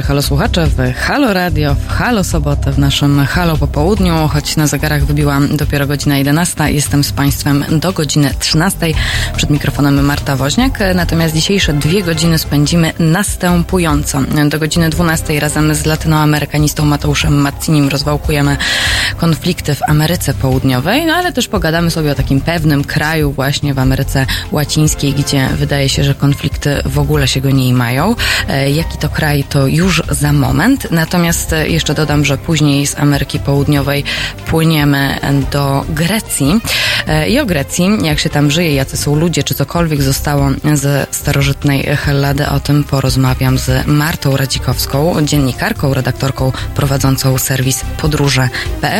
dobry, halo słuchacze w Halo Radio, w Halo Sobotę, w naszym Halo Popołudniu, choć na zegarach wybiła dopiero godzina 11. Jestem z Państwem do godziny 13. Przed mikrofonem Marta Woźniak, natomiast dzisiejsze dwie godziny spędzimy następująco. Do godziny 12 razem z latynoamerykanistą Mateuszem Matcinim rozwałkujemy konflikty w Ameryce Południowej, no ale też pogadamy sobie o takim pewnym kraju właśnie w Ameryce Łacińskiej, gdzie wydaje się, że konflikty w ogóle się go nie mają. E, Jaki to kraj, to już za moment. Natomiast e, jeszcze dodam, że później z Ameryki Południowej płyniemy do Grecji. E, I o Grecji, jak się tam żyje, jacy są ludzie, czy cokolwiek zostało ze starożytnej Hellady, o tym porozmawiam z Martą Radzikowską, dziennikarką, redaktorką prowadzącą serwis podróże.pl.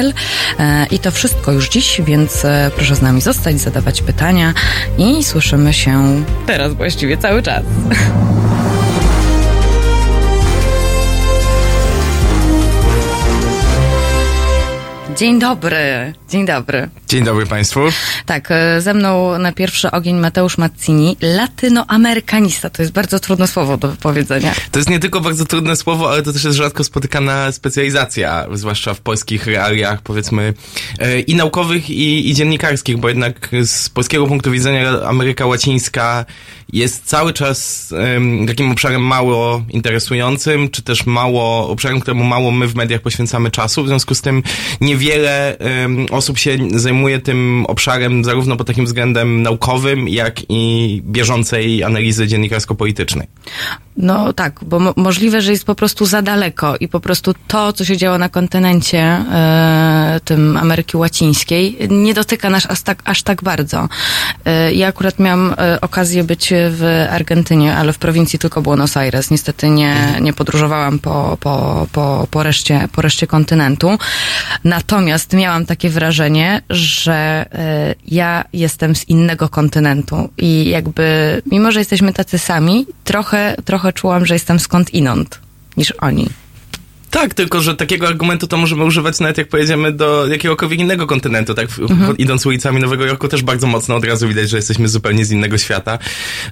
E, I to wszystko już dziś, więc e, proszę z nami zostać, zadawać pytania i słyszymy się teraz właściwie cały czas. Dzień dobry, dzień dobry. Dzień dobry Państwu. Tak, e, ze mną na pierwszy ogień Mateusz Mazzini, latynoamerykanista. To jest bardzo trudne słowo do wypowiedzenia. To jest nie tylko bardzo trudne słowo, ale to też jest rzadko spotykana specjalizacja, zwłaszcza w polskich realiach, powiedzmy, e, i naukowych, i, i dziennikarskich, bo jednak z polskiego punktu widzenia Ameryka Łacińska jest cały czas um, takim obszarem mało interesującym, czy też mało, obszarem, któremu mało my w mediach poświęcamy czasu. W związku z tym niewiele um, osób się zajmuje tym obszarem zarówno pod takim względem naukowym, jak i bieżącej analizy dziennikarsko-politycznej. No tak, bo mo możliwe, że jest po prostu za daleko i po prostu to, co się działo na kontynencie e, tym Ameryki Łacińskiej, nie dotyka nas aż tak, aż tak bardzo. E, ja akurat miałam e, okazję być w Argentynie, ale w prowincji tylko Buenos Aires. Niestety nie, nie podróżowałam po, po, po, po, reszcie, po reszcie kontynentu. Natomiast miałam takie wrażenie, że e, ja jestem z innego kontynentu i jakby, mimo że jesteśmy tacy sami, trochę, trochę czułam, że jestem skąd inąd niż oni. Tak, tylko że takiego argumentu to możemy używać nawet jak pojedziemy do jakiegokolwiek innego kontynentu, tak? Mhm. Idąc ulicami Nowego Jorku też bardzo mocno od razu widać, że jesteśmy zupełnie z innego świata.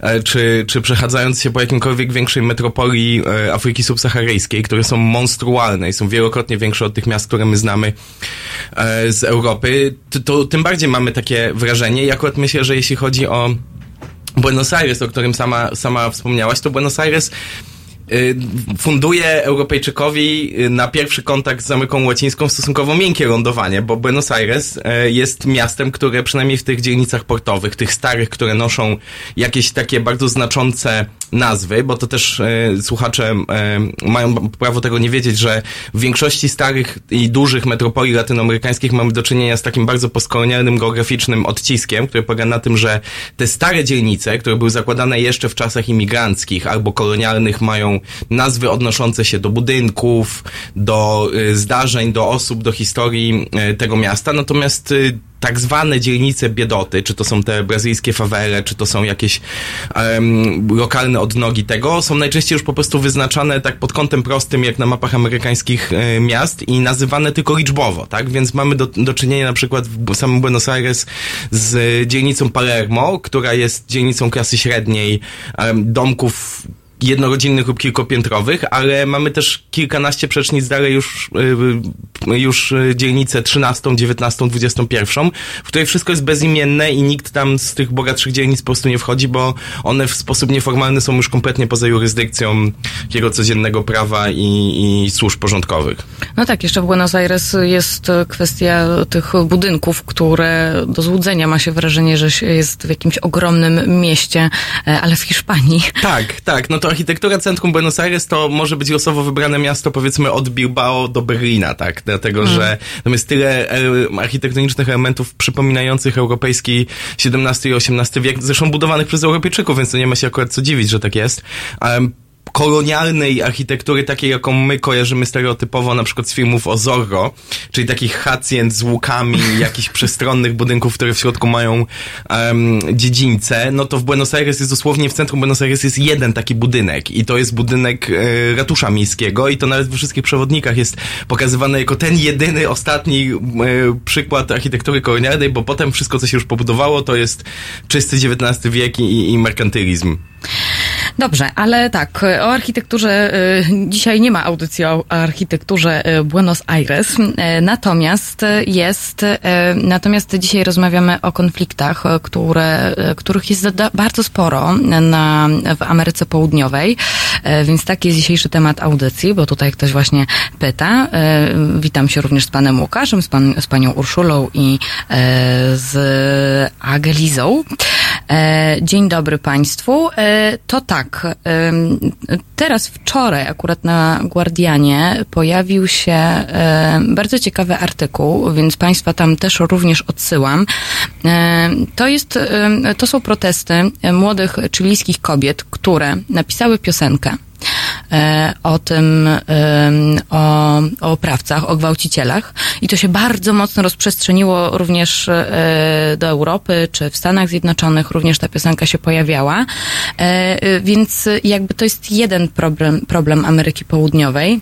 E, czy, czy przechadzając się po jakimkolwiek większej metropolii e, Afryki subsaharyjskiej, które są monstrualne i są wielokrotnie większe od tych miast, które my znamy e, z Europy, to, to tym bardziej mamy takie wrażenie. I akurat myślę, że jeśli chodzi o Buenos Aires, o którym sama, sama wspomniałaś, to Buenos Aires funduje Europejczykowi y, na pierwszy kontakt z Ameryką Łacińską stosunkowo miękkie lądowanie, bo Buenos Aires y, jest miastem, które przynajmniej w tych dzielnicach portowych, tych starych, które noszą jakieś takie bardzo znaczące nazwy, bo to też słuchacze mają prawo tego nie wiedzieć, że w większości starych i dużych metropolii latynoamerykańskich mamy do czynienia z takim bardzo postkolonialnym geograficznym odciskiem, który polega na tym, że te stare dzielnice, które były zakładane jeszcze w czasach imigranckich albo kolonialnych, mają nazwy odnoszące się do budynków, do y, zdarzeń, do osób, do historii y, tego miasta, natomiast y, tak zwane dzielnice biedoty, czy to są te brazylijskie fawele, czy to są jakieś um, lokalne odnogi tego, są najczęściej już po prostu wyznaczane tak pod kątem prostym, jak na mapach amerykańskich e, miast i nazywane tylko liczbowo, tak? Więc mamy do, do czynienia na przykład w samym Buenos Aires z dzielnicą Palermo, która jest dzielnicą klasy średniej, um, domków jednorodzinnych lub kilkopiętrowych, ale mamy też kilkanaście przecznic dalej już, y, już dzielnicę 13, 19, 21, w której wszystko jest bezimienne i nikt tam z tych bogatszych dzielnic po prostu nie wchodzi, bo one w sposób nieformalny są już kompletnie poza jurysdykcją takiego codziennego prawa i, i służb porządkowych. No tak, jeszcze w Buenos Aires jest kwestia tych budynków, które do złudzenia ma się wrażenie, że jest w jakimś ogromnym mieście, e, ale w Hiszpanii. Tak, tak, no to architektura centrum Buenos Aires to może być losowo wybrane miasto, powiedzmy, od Bilbao do Berlina, tak? Dlatego, hmm. że tam jest tyle e, architektonicznych elementów przypominających europejski XVII i XVIII wiek, zresztą budowanych przez Europejczyków, więc to nie ma się akurat co dziwić, że tak jest. Um, kolonialnej architektury, takiej jaką my kojarzymy stereotypowo na przykład z filmów o Zorro, czyli takich hacjent z łukami, jakichś przestronnych budynków, które w środku mają um, dziedzińce, no to w Buenos Aires jest dosłownie w centrum Buenos Aires jest jeden taki budynek i to jest budynek e, ratusza miejskiego i to nawet we wszystkich przewodnikach jest pokazywane jako ten jedyny, ostatni e, przykład architektury kolonialnej, bo potem wszystko, co się już pobudowało, to jest czysty XIX wiek i, i merkantylizm. Dobrze, ale tak, o architekturze y, dzisiaj nie ma audycji o architekturze y, Buenos Aires, y, natomiast jest, natomiast dzisiaj rozmawiamy o konfliktach, które, których jest bardzo sporo na, w Ameryce Południowej, więc taki jest dzisiejszy temat audycji, bo tutaj ktoś właśnie pyta. Witam się również z panem Łukaszem, z, pan, z panią Urszulą i z Agelizą. Dzień dobry państwu. To tak. Teraz wczoraj akurat na Guardianie pojawił się bardzo ciekawy artykuł, więc Państwa tam też również odsyłam. To jest, to są protesty młodych chilijskich kobiet, które napisały piosenkę E, o tym, o, o oprawcach, o gwałcicielach. I to się bardzo mocno rozprzestrzeniło również e, do Europy, czy w Stanach Zjednoczonych również ta piosenka się pojawiała. E, więc jakby to jest jeden problem, problem Ameryki Południowej.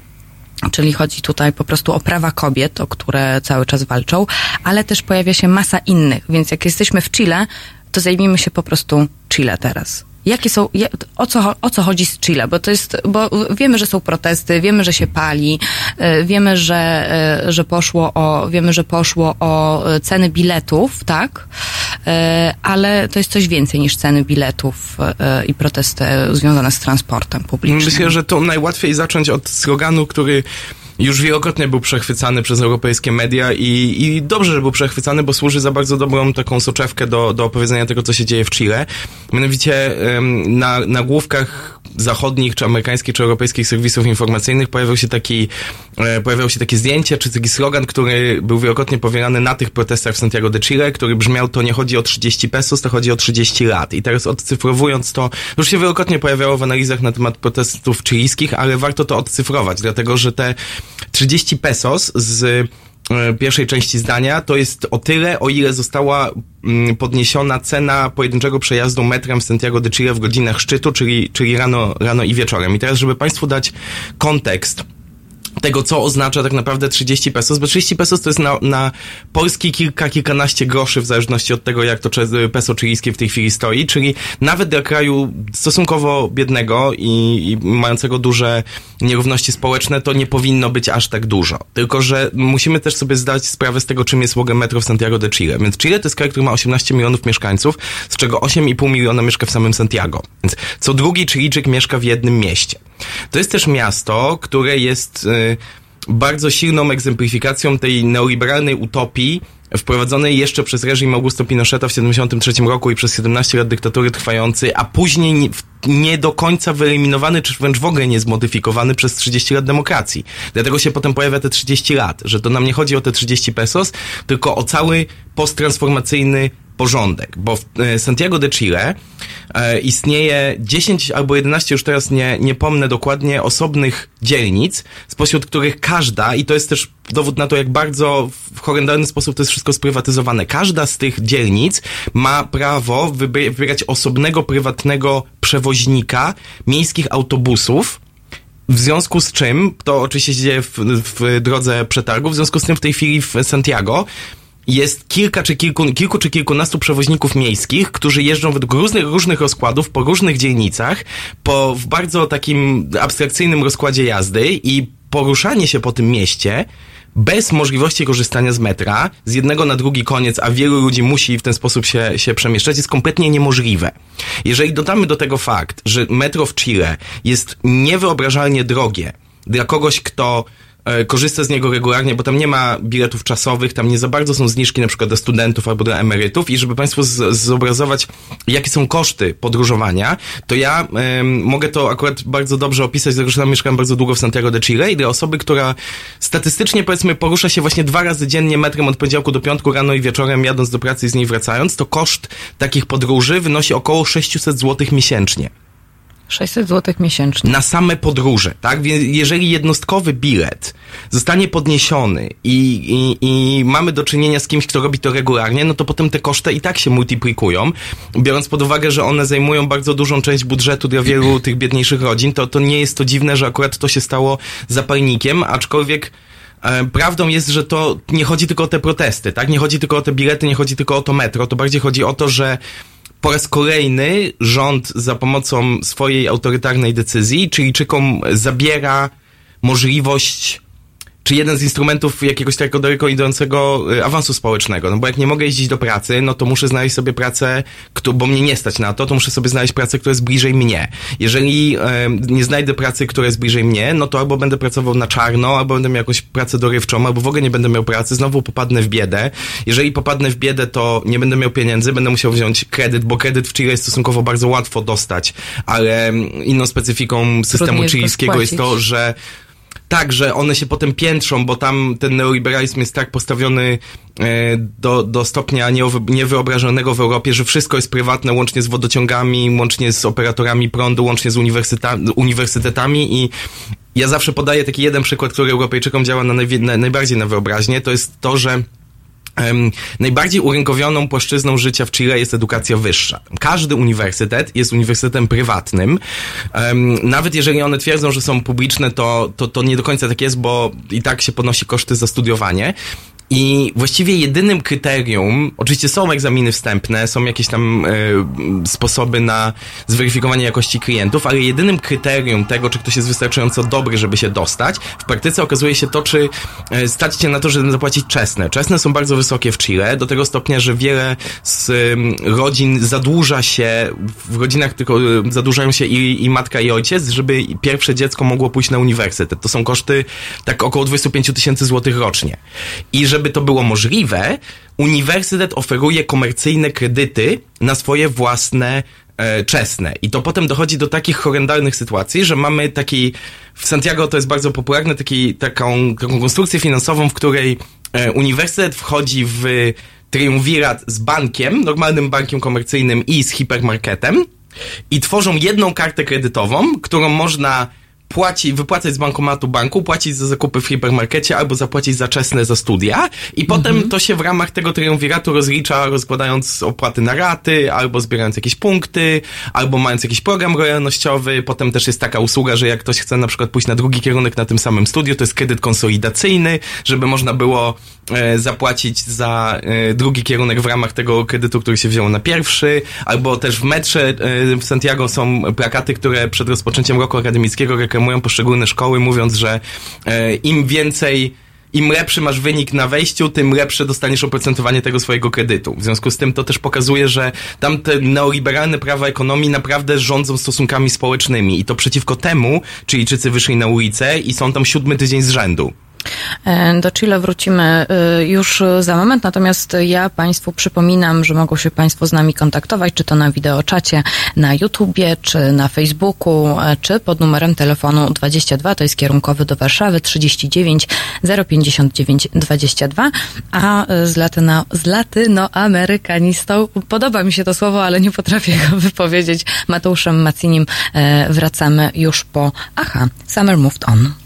Czyli chodzi tutaj po prostu o prawa kobiet, o które cały czas walczą, ale też pojawia się masa innych. Więc jak jesteśmy w Chile, to zajmijmy się po prostu Chile teraz. Jakie są, o co, o co chodzi z Chile? Bo to jest, bo wiemy, że są protesty, wiemy, że się pali, e, wiemy, że, e, że poszło o, wiemy, że poszło o ceny biletów, tak? E, ale to jest coś więcej niż ceny biletów i protesty związane z transportem publicznym. Myślę, że to najłatwiej zacząć od sloganu, który już wielokrotnie był przechwycany przez europejskie media i, i dobrze, że był przechwycany, bo służy za bardzo dobrą taką soczewkę do, do opowiedzenia tego, co się dzieje w Chile. Mianowicie na nagłówkach zachodnich, czy amerykańskich, czy europejskich serwisów informacyjnych pojawił się taki, e, pojawiało się takie zdjęcie, czy taki slogan, który był wielokrotnie powielany na tych protestach w Santiago de Chile, który brzmiał, to nie chodzi o 30 pesos, to chodzi o 30 lat. I teraz odcyfrowując to, już się wielokrotnie pojawiało w analizach na temat protestów chilijskich, ale warto to odcyfrować, dlatego że te 30 pesos z e, pierwszej części zdania to jest o tyle, o ile została mm, podniesiona cena pojedynczego przejazdu metrem w Santiago de Chile w godzinach szczytu, czyli, czyli rano, rano i wieczorem. I teraz, żeby Państwu dać kontekst, tego, co oznacza tak naprawdę 30 pesos, bo 30 pesos to jest na, na polski kilka, kilkanaście groszy w zależności od tego, jak to peso chilijskie w tej chwili stoi, czyli nawet dla kraju stosunkowo biednego i, i mającego duże nierówności społeczne, to nie powinno być aż tak dużo. Tylko, że musimy też sobie zdać sprawę z tego, czym jest Łogę Metro w Santiago de Chile. Więc Chile to jest kraj, który ma 18 milionów mieszkańców, z czego 8,5 miliona mieszka w samym Santiago. Więc co drugi Chilijczyk mieszka w jednym mieście. To jest też miasto, które jest y, bardzo silną egzemplifikacją tej neoliberalnej utopii, wprowadzonej jeszcze przez reżim Augusto Pinocheta w 1973 roku i przez 17 lat dyktatury trwającej, a później nie, do końca wyeliminowany, czy wręcz w ogóle nie zmodyfikowany przez 30 lat demokracji. Dlatego się potem pojawia te 30 lat, że to nam nie chodzi o te 30 pesos, tylko o cały posttransformacyjny porządek, bo w e, Santiago de Chile e, istnieje 10 albo 11, już teraz nie, nie pomnę dokładnie, osobnych dzielnic, spośród których każda, i to jest też dowód na to, jak bardzo w horrendalny sposób to jest wszystko sprywatyzowane, każda z tych dzielnic ma prawo wybierać osobnego, prywatnego przewoźnika miejskich autobusów, w związku z czym, to oczywiście się dzieje w, w drodze przetargu, w związku z tym w tej chwili w Santiago jest kilka czy kilku, kilku czy kilkunastu przewoźników miejskich, którzy jeżdżą według różnych, różnych rozkładów po różnych dzielnicach, po, w bardzo takim abstrakcyjnym rozkładzie jazdy i poruszanie się po tym mieście bez możliwości korzystania z metra, z jednego na drugi koniec, a wielu ludzi musi w ten sposób się, się przemieszczać, jest kompletnie niemożliwe. Jeżeli dodamy do tego fakt, że metro w Chile jest niewyobrażalnie drogie dla kogoś, kto korzysta z niego regularnie, bo tam nie ma biletów czasowych, tam nie za bardzo są zniżki na przykład dla studentów albo dla emerytów i żeby Państwu zobrazować, jakie są koszty podróżowania, to ja mogę to akurat bardzo dobrze opisać, dlatego że tam mieszkałem bardzo długo w Santiago de Chile i dla osoby, która statystycznie powiedzmy porusza się właśnie dwa razy dziennie metrem od poniedziałku do piątku rano i wieczorem jadąc do pracy i z niej wracając, to koszt takich podróży wynosi około 600 zł miesięcznie. 600 zł miesięcznie. Na same podróże, tak? Więc jeżeli jednostkowy bilet zostanie podniesiony i, i, i mamy do czynienia z kimś, kto robi to regularnie, no to potem te koszty i tak się multiplikują. Biorąc pod uwagę, że one zajmują bardzo dużą część budżetu dla wielu tych biedniejszych rodzin, to, to nie jest to dziwne, że akurat to się stało zapalnikiem, aczkolwiek e, Prawdą jest, że to nie chodzi tylko o te protesty, tak? Nie chodzi tylko o te bilety, nie chodzi tylko o to metro, to bardziej chodzi o to, że po raz kolejny rząd za pomocą swojej autorytarnej decyzji Chilijczykom zabiera możliwość czy jeden z instrumentów jakiegoś takiego daleko idącego y, awansu społecznego. No bo jak nie mogę jeździć do pracy, no to muszę znaleźć sobie pracę, bo mnie nie stać na to, to muszę sobie znaleźć pracę, która jest bliżej mnie. Jeżeli nie znajdę pracy, która jest bliżej mnie, no to albo będę pracował na czarno, albo będę miał jakąś pracę dorywczą, albo w ogóle nie będę miał pracy, znowu popadnę w biedę. Jeżeli popadnę w biedę, to nie będę miał pieniędzy, będę musiał wziąć kredyt, bo kredyt w Chile jest stosunkowo bardzo łatwo dostać, ale inną specyfiką systemu chilijskiego jest to, że tak, że one się potem piętrzą, bo tam ten neoliberalizm jest tak postawiony e, do, do stopnia niewyobrażonego w Europie, że wszystko jest prywatne, łącznie z wodociągami, łącznie z operatorami prądu, łącznie z uniwersytetami i ja zawsze podaję taki jeden przykład, który Europejczykom działa na, na najbardziej na wyobraźnię, to jest to, że najbardziej urynkowioną płaszczyzną życia w Chile jest edukacja wyższa. Każdy uniwersytet jest uniwersytetem prywatnym. Nawet jeżeli one twierdzą, że są publiczne, to, to, to nie do końca tak jest, bo i tak się ponosi koszty za studiowanie. I właściwie jedynym kryterium, oczywiście są egzaminy wstępne, są jakieś tam y, sposoby na zweryfikowanie jakości klientów, ale jedynym kryterium tego, czy ktoś jest wystarczająco dobry, żeby się dostać, w praktyce okazuje się to, czy y, stać na to, żeby zapłacić czesne. Czesne są bardzo wysokie w Chile, do tego stopnia, że wiele z rodzin zadłuża się, w rodzinach tylko zadłużają się i, i matka i ojciec, żeby pierwsze dziecko mogło pójść na uniwersytet. To są koszty tak około 25 tysięcy złotych rocznie. I że żeby to było możliwe, uniwersytet oferuje komercyjne kredyty na swoje własne e, czesne. I to potem dochodzi do takich horrendalnych sytuacji, że mamy taki, w Santiago to jest bardzo popularne, taki, taką, taką konstrukcję finansową, w której e, uniwersytet wchodzi w triumvirat z bankiem, normalnym bankiem komercyjnym i z hipermarketem i tworzą jedną kartę kredytową, którą można płaci, wypłacać z bankomatu banku, płacić za zakupy w hipermarkecie albo zapłacić za czesne za studia i potem mhm. to się w ramach tego triumviratu rozlicza rozkładając opłaty na raty, albo zbierając jakieś punkty, albo mając jakiś program lojalnościowy. Potem też jest taka usługa, że jak ktoś chce na przykład pójść na drugi kierunek na tym samym studiu, to jest kredyt konsolidacyjny, żeby można było e, zapłacić za e, drugi kierunek w ramach tego kredytu, który się wziął na pierwszy, albo też w metrze e, w Santiago są plakaty, które przed rozpoczęciem roku akademickiego reklamują poszczególne szkoły, mówiąc, że e, im więcej im lepszy masz wynik na wejściu, tym lepsze dostaniesz oprocentowanie tego swojego kredytu. W związku z tym to też pokazuje, że tam te neoliberalne prawa ekonomii naprawdę rządzą stosunkami społecznymi i to przeciwko temu Chilijczycy wyszli na ulicę i są tam siódmy tydzień z rzędu. E, do Chile wrócimy e, już za moment, natomiast ja Państwu przypominam, że mogą się Państwo z nami kontaktować, czy to na wideoczacie, na YouTubie, czy na Facebooku, e, czy pod numerem telefonu 22, to jest kierunkowy do Warszawy, 39 059 22, a z, latyno, z latynoamerykanistą, podoba mi się to słowo, ale nie potrafię go wypowiedzieć, Mateuszem Macinim wracamy już po, aha, Summer Moved On.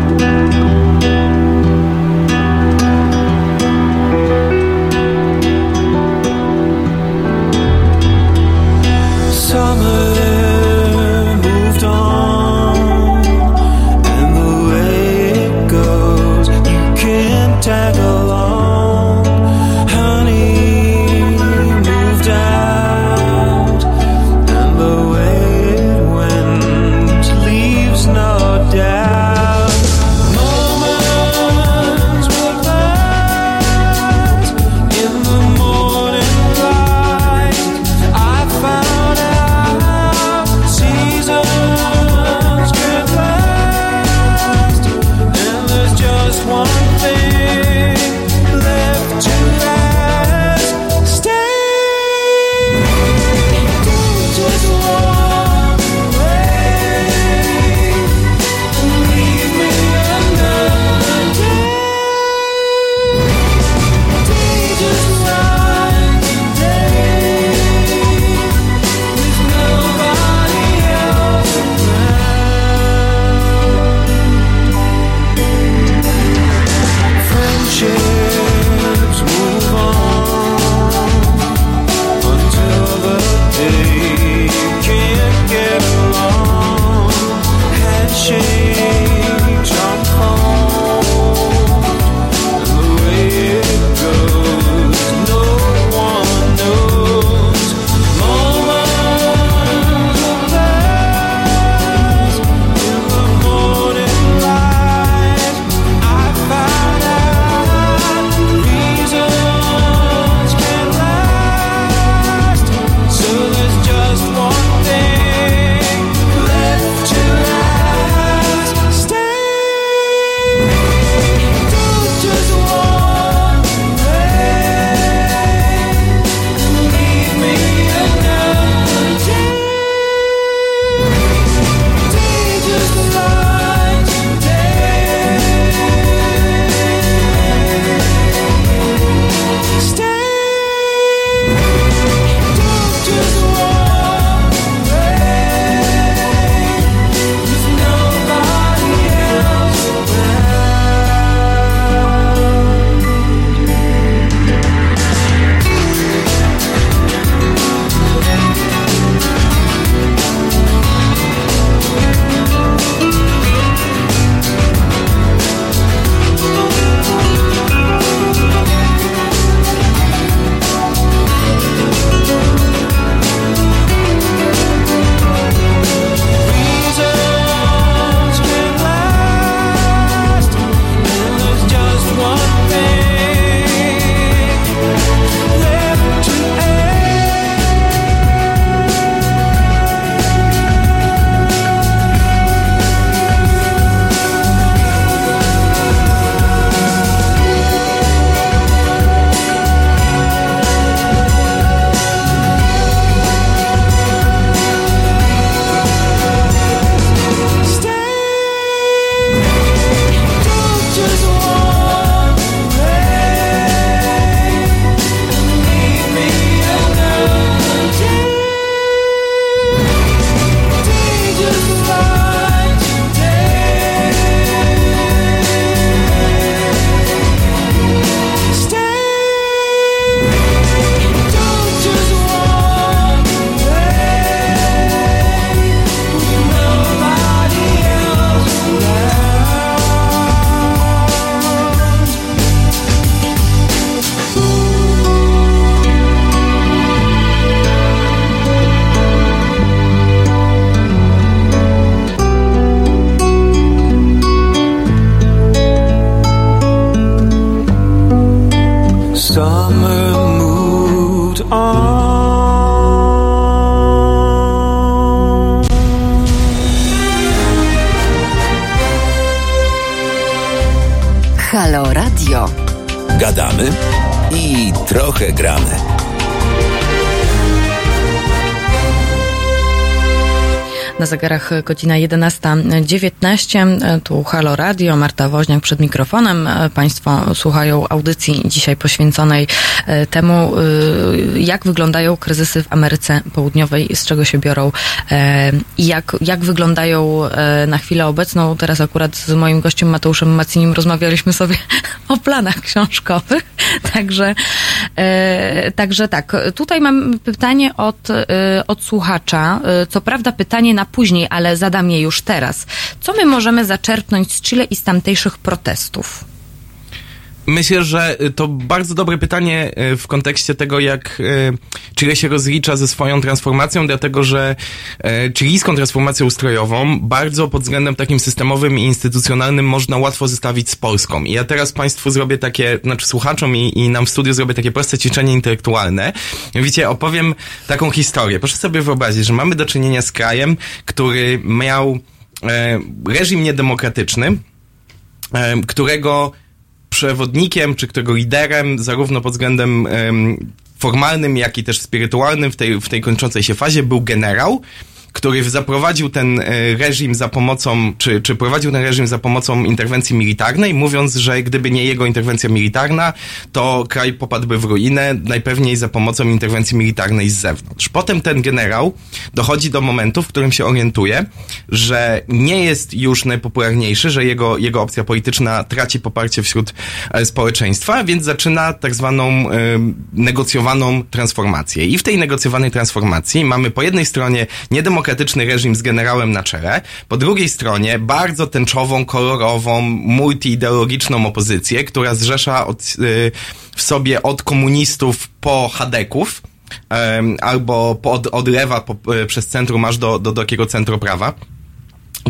Gadamy i trochę gramy. Zegarach godzina 11.19. Tu Halo Radio, Marta Woźniak przed mikrofonem. Państwo słuchają audycji dzisiaj poświęconej e, temu, e, jak wyglądają kryzysy w Ameryce Południowej, z czego się biorą e, i jak, jak wyglądają na chwilę obecną. Teraz akurat z moim gościem Mateuszem Macinim rozmawialiśmy sobie o planach książkowych. Także, także tak. Tutaj mam pytanie od, od słuchacza. Co prawda pytanie na później ale zadam je już teraz. Co my możemy zaczerpnąć z Chile i z tamtejszych protestów? Myślę, że to bardzo dobre pytanie e, w kontekście tego, jak e, Chile się rozlicza ze swoją transformacją, dlatego że e, chilijską transformację ustrojową bardzo pod względem takim systemowym i instytucjonalnym można łatwo zestawić z Polską. I ja teraz Państwu zrobię takie, znaczy słuchaczom i, i nam w studiu zrobię takie proste ćwiczenie intelektualne. Widzicie, opowiem taką historię. Proszę sobie wyobrazić, że mamy do czynienia z krajem, który miał reżim niedemokratyczny, którego przewodnikiem, czy którego liderem, zarówno pod względem formalnym, jak i też spirytualnym w tej, w tej kończącej się fazie był generał, który zaprowadził ten e, reżim za pomocą, czy, czy prowadził ten reżim za pomocą interwencji militarnej, mówiąc, że gdyby nie jego interwencja militarna, to kraj popadłby w ruinę, najpewniej za pomocą interwencji militarnej z zewnątrz. Potem ten generał dochodzi do momentu, w którym się orientuje, że nie jest już najpopularniejszy, że jego, jego opcja polityczna traci poparcie wśród e, społeczeństwa, więc zaczyna tak zwaną y, negocjowaną transformację. I w tej negocjowanej transformacji mamy po jednej stronie niedemokratyczną demokratyczny reżim z generałem na czele, po drugiej stronie bardzo tęczową, kolorową, multiideologiczną opozycję, która zrzesza od, y, w sobie od komunistów po hadeków, albo od, od lewa po, y, przez centrum aż do, do, do takiego centroprawa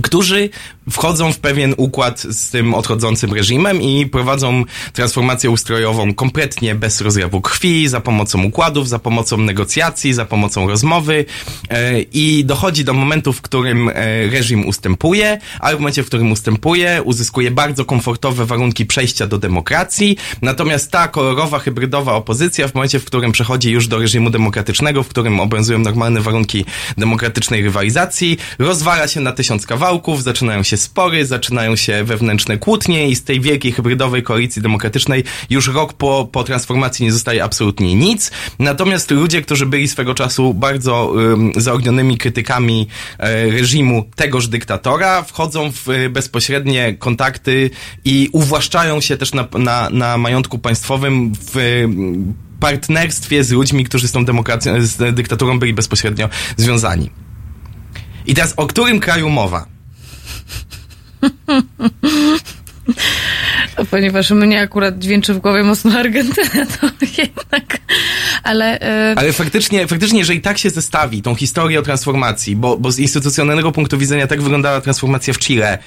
którzy wchodzą w pewien układ z tym odchodzącym reżimem i prowadzą transformację ustrojową kompletnie bez rozlewu krwi, za pomocą układów, za pomocą negocjacji, za pomocą rozmowy e, i dochodzi do momentu, w którym e, reżim ustępuje, ale w momencie, w którym ustępuje, uzyskuje bardzo komfortowe warunki przejścia do demokracji, natomiast ta kolorowa, hybrydowa opozycja w momencie, w którym przechodzi już do reżimu demokratycznego, w którym obowiązują normalne warunki demokratycznej rywalizacji, rozwala się na tysiąc kawałków, zaczynają się spory, zaczynają się wewnętrzne kłótnie i z tej wielkiej hybrydowej koalicji demokratycznej już rok po, po transformacji nie zostaje absolutnie nic. Natomiast ludzie, którzy byli swego czasu bardzo um, zaognionymi krytykami e, reżimu tegoż dyktatora, wchodzą w e, bezpośrednie kontakty i uwłaszczają się też na, na, na majątku państwowym w partnerstwie z ludźmi, którzy z tą demokracją, z dyktaturą byli bezpośrednio związani. I teraz o którym kraju mowa? Ponieważ mnie akurat dźwięczy w głowie mocno Argentyna, to jednak, ale... Yy... Ale faktycznie, faktycznie, jeżeli tak się zestawi tą historię o transformacji, bo, bo z instytucjonalnego punktu widzenia tak wyglądała transformacja w Chile,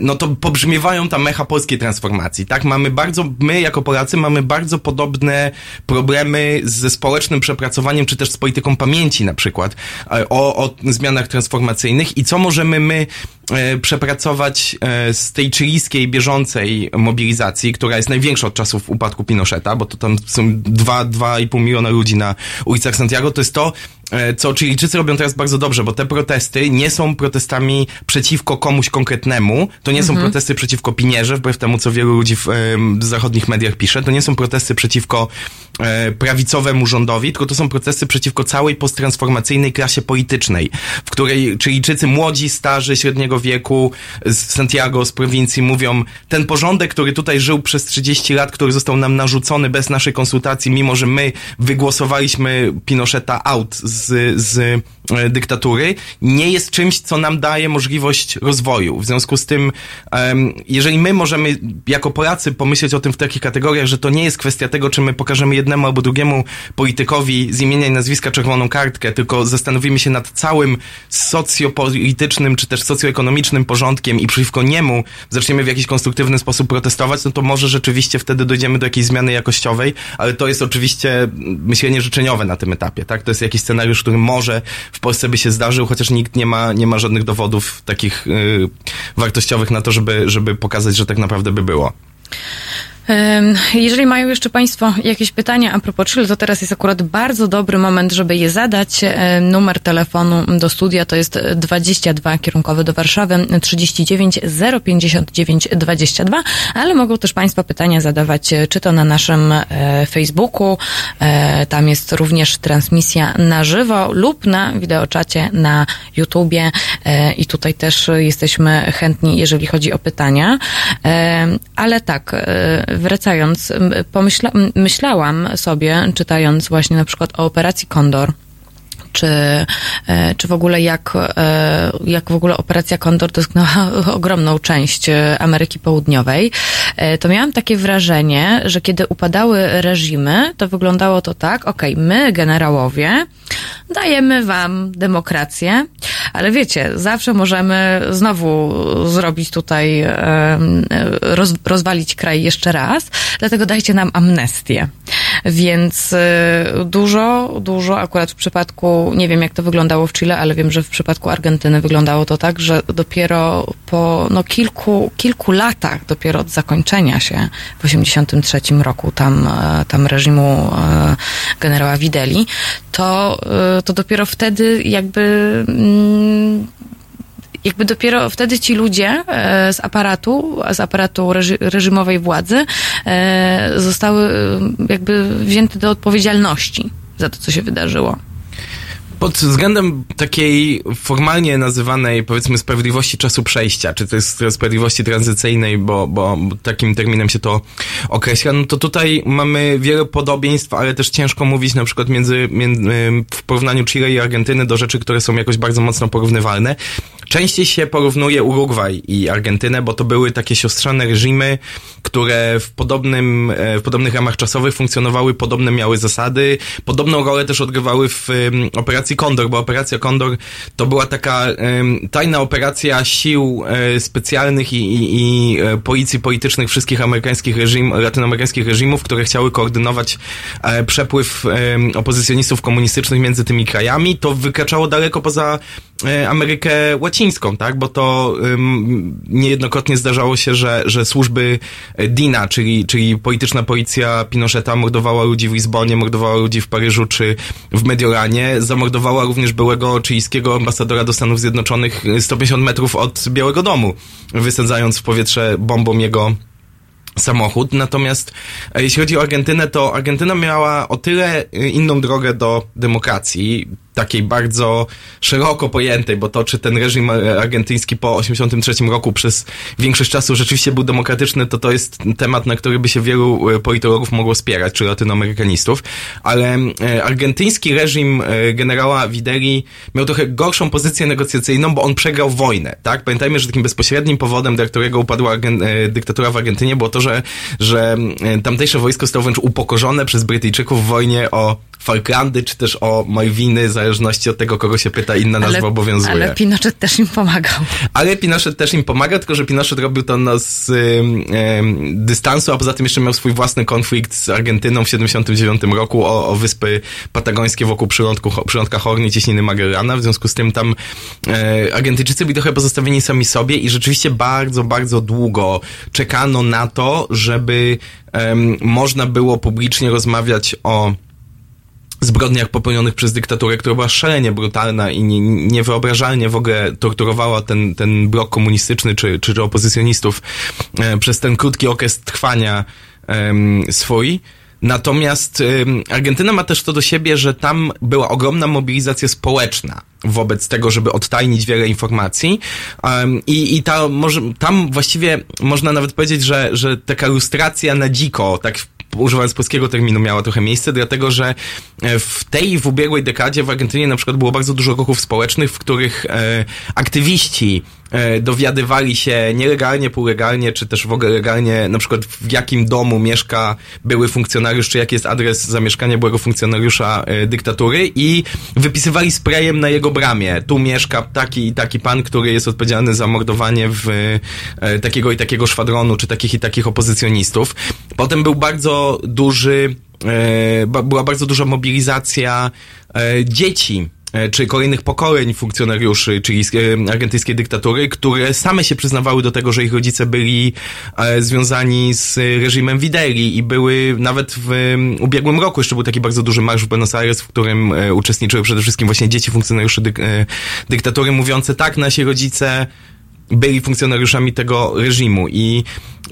no to pobrzmiewają tam mecha polskiej transformacji, tak? Mamy bardzo, my jako Polacy mamy bardzo podobne problemy ze społecznym przepracowaniem, czy też z polityką pamięci na przykład, e, o, o zmianach transformacyjnych i co możemy my e, przepracować z tej chilijskiej bieżącej mobilizacji, która jest największa od czasów upadku Pinocheta, bo to tam są 2-2,5 miliona ludzi na ulicach Santiago, to jest to, E, co Chilijczycy robią teraz bardzo dobrze, bo te protesty nie są protestami przeciwko komuś konkretnemu, to nie są mhm. protesty przeciwko Pinierze, wbrew temu, co wielu ludzi w, w zachodnich mediach pisze, to nie są protesty przeciwko e, prawicowemu rządowi, tylko to są protesty przeciwko całej posttransformacyjnej klasie politycznej, w której Chilijczycy młodzi, starzy, średniego wieku z Santiago, z prowincji mówią, ten porządek, który tutaj żył przez 30 lat, który został nam narzucony bez naszej konsultacji, mimo że my wygłosowaliśmy Pinocheta out z z, z dyktatury, nie jest czymś, co nam daje możliwość rozwoju. W związku z tym, jeżeli my możemy jako Polacy pomyśleć o tym w takich kategoriach, że to nie jest kwestia tego, czy my pokażemy jednemu albo drugiemu politykowi z imienia i nazwiska czerwoną kartkę, tylko zastanowimy się nad całym socjopolitycznym czy też socjoekonomicznym porządkiem i przeciwko niemu zaczniemy w jakiś konstruktywny sposób protestować, no to może rzeczywiście wtedy dojdziemy do jakiejś zmiany jakościowej, ale to jest oczywiście myślenie życzeniowe na tym etapie, tak? To jest jakiś scenariusz scenariusz, który może w Polsce by się zdarzył, chociaż nikt nie ma, nie ma żadnych dowodów takich y, wartościowych na to, żeby, żeby pokazać, że tak naprawdę by było. Jeżeli mają jeszcze Państwo jakieś pytania a propos Chile, to teraz jest akurat bardzo dobry moment, żeby je zadać. Numer telefonu do studia to jest 22 kierunkowy do Warszawy 39 059 22, ale mogą też Państwo pytania zadawać e, czy to na naszym e, Facebooku, e, tam jest również transmisja na żywo lub na wideoczacie na YouTubie i tutaj też jesteśmy chętni, jeżeli chodzi o pytania. Ale tak, wracając, pomyśla, myślałam sobie, czytając właśnie na przykład o operacji Kondor, czy, e, czy w ogóle jak, e, jak w ogóle operacja Kondor dotknęła ogromną część e, Ameryki Południowej, to miałam takie wrażenie, że kiedy upadały reżimy, to wyglądało to tak, okej, okay, my generałowie dajemy wam demokrację, ale wiecie, zawsze możemy znowu zrobić tutaj, roz, rozwalić kraj jeszcze raz, dlatego dajcie nam amnestię. Więc dużo, dużo akurat w przypadku nie wiem jak to wyglądało w Chile, ale wiem, że w przypadku Argentyny wyglądało to tak, że dopiero po no, kilku, kilku latach, dopiero od zakończenia się w 83 roku tam, e, tam reżimu e, generała Wideli, to, e, to dopiero wtedy jakby mm, jakby dopiero wtedy ci ludzie z aparatu, z aparatu reżimowej władzy zostały jakby wzięte do odpowiedzialności za to, co się wydarzyło. Pod względem takiej formalnie nazywanej, powiedzmy, sprawiedliwości czasu przejścia, czy to jest sprawiedliwości tranzycyjnej, bo, bo takim terminem się to określa, no to tutaj mamy wiele podobieństw, ale też ciężko mówić na przykład między, między w porównaniu Chile i Argentyny do rzeczy, które są jakoś bardzo mocno porównywalne. Częściej się porównuje Urugwaj i Argentynę, bo to były takie siostrzane reżimy, które w podobnym, e, w podobnych ramach czasowych funkcjonowały, podobne miały zasady, podobną rolę też odgrywały w operacji Kondor, bo operacja Kondor to była taka tajna operacja sił e, specjalnych i, i, i e, policji politycznych wszystkich amerykańskich reżim, latynoamerykańskich reżimów, które chciały koordynować przepływ opozycjonistów komunistycznych między tymi krajami. To wykraczało daleko poza Amerykę Łacińską, tak? Bo to niejednokrotnie zdarzało się, że, że służby DINA, czyli, czyli polityczna policja Pinocheta mordowała ludzi w Lizbonie, mordowała ludzi w Paryżu czy w Mediolanie, zamordowała również byłego chilijskiego ambasadora do Stanów Zjednoczonych 150 metrów od Białego Domu, wysadzając w powietrze bombą jego samochód. Natomiast e, jeśli chodzi o Argentynę, to Argentyna miała o tyle e, inną drogę do demokracji takiej bardzo szeroko pojętej, bo to, czy ten reżim argentyński po 83 roku przez większość czasu rzeczywiście był demokratyczny, to to jest temat, na który by się wielu e, politologów mogło spierać, czy latynoamerykanistów, ale e, argentyński reżim e, generała Wideri miał trochę gorszą pozycję negocjacyjną, bo on przegrał wojnę, tak? Pamiętajmy, że takim bezpośrednim powodem, dla którego upadła dyktatura w Argentynie było to, że, że tamtejsze wojsko zostało wręcz upokorzone przez Brytyjczyków w wojnie o Falklandy, czy też o Malwiny, w zależności od tego, kogo się pyta, inna ale, nazwa obowiązuje. Ale Pinochet też im pomagał. Ale Pinochet też im pomaga, tylko że Pinochet robił to no, z y, y, dystansu, a poza tym jeszcze miał swój własny konflikt z Argentyną w 79 roku o, o wyspy patagońskie wokół przylądku, przylądka Horni, cieśniny Magellana. W związku z tym tam y, Argentyńczycy byli trochę pozostawieni sami sobie i rzeczywiście bardzo, bardzo długo czekano na to, żeby można było publicznie rozmawiać o zbrodniach popełnionych przez dyktaturę, która była szalenie brutalna i nie, niewyobrażalnie w ogóle torturowała ten, ten blok komunistyczny czy, czy opozycjonistów e, przez ten krótki okres trwania e, swój. Natomiast y, Argentyna ma też to do siebie, że tam była ogromna mobilizacja społeczna wobec tego, żeby odtajnić wiele informacji. Um, i, I ta, może, tam właściwie można nawet powiedzieć, że, że taka lustracja na dziko, tak używając polskiego terminu, miała trochę miejsce, dlatego że e, w tej w ubiegłej dekadzie w Argentynie na przykład było bardzo dużo ruchów społecznych, w których e, aktywiści dowiadywali się nielegalnie, półlegalnie, czy też w ogóle legalnie, na przykład w jakim domu mieszka były funkcjonariusz, czy jaki jest adres zamieszkania byłego funkcjonariusza e, dyktatury i wypisywali sprayem na jego bramie. Tu mieszka taki i taki pan, który jest odpowiedzialny za mordowanie w e, takiego i takiego szwadronu, czy takich i takich opozycjonistów. Potem był bardzo duży, e, była bardzo duża mobilizacja e, dzieci e, czy kolejnych pokoleń funkcjonariuszy czyli argentyńskiej dyktatury, które same się przyznawały do tego, że ich rodzice byli związani z reżimem Wideri i były nawet w ubiegłym roku jeszcze był taki bardzo duży marsz w Buenos Aires, w którym uczestniczyły przede wszystkim właśnie dzieci funkcjonariuszy dyk dyktatury mówiące tak, nasi rodzice byli funkcjonariuszami tego reżimu i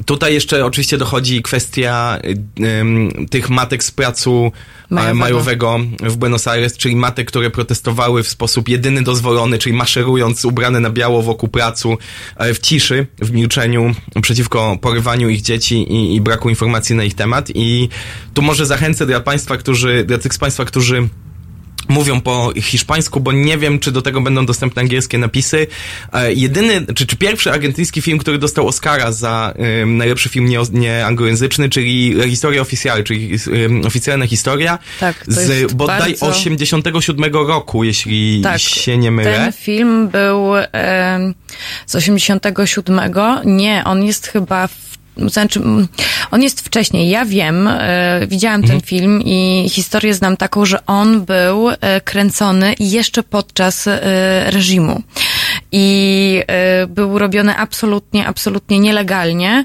tutaj jeszcze oczywiście dochodzi kwestia um, tych matek z pracu e, majowego. majowego w Buenos Aires, czyli matek, które protestowały w sposób jedyny dozwolony, czyli maszerując ubrane na biało wokół pracu e, w ciszy, w milczeniu przeciwko porywaniu ich dzieci i, i braku informacji na ich temat i tu może zachęcę dla państwa, którzy, dla tych z państwa, którzy mówią po hiszpańsku, bo nie wiem, czy do tego będą dostępne angielskie napisy. E, jedyny, czy, czy pierwszy argentyński film, który dostał Oscara za um, najlepszy film nie, nie anglojęzyczny, czyli Historia Oficjal, czyli um, oficjalna historia tak, z bodaj bardzo... 87 roku, jeśli tak, się nie mylę. Ten film był um, z 87. Nie, on jest chyba w znaczy, on jest wcześniej. Ja wiem, e, widziałam mhm. ten film i historię znam taką, że on był e, kręcony jeszcze podczas e, reżimu. I był robiony absolutnie, absolutnie nielegalnie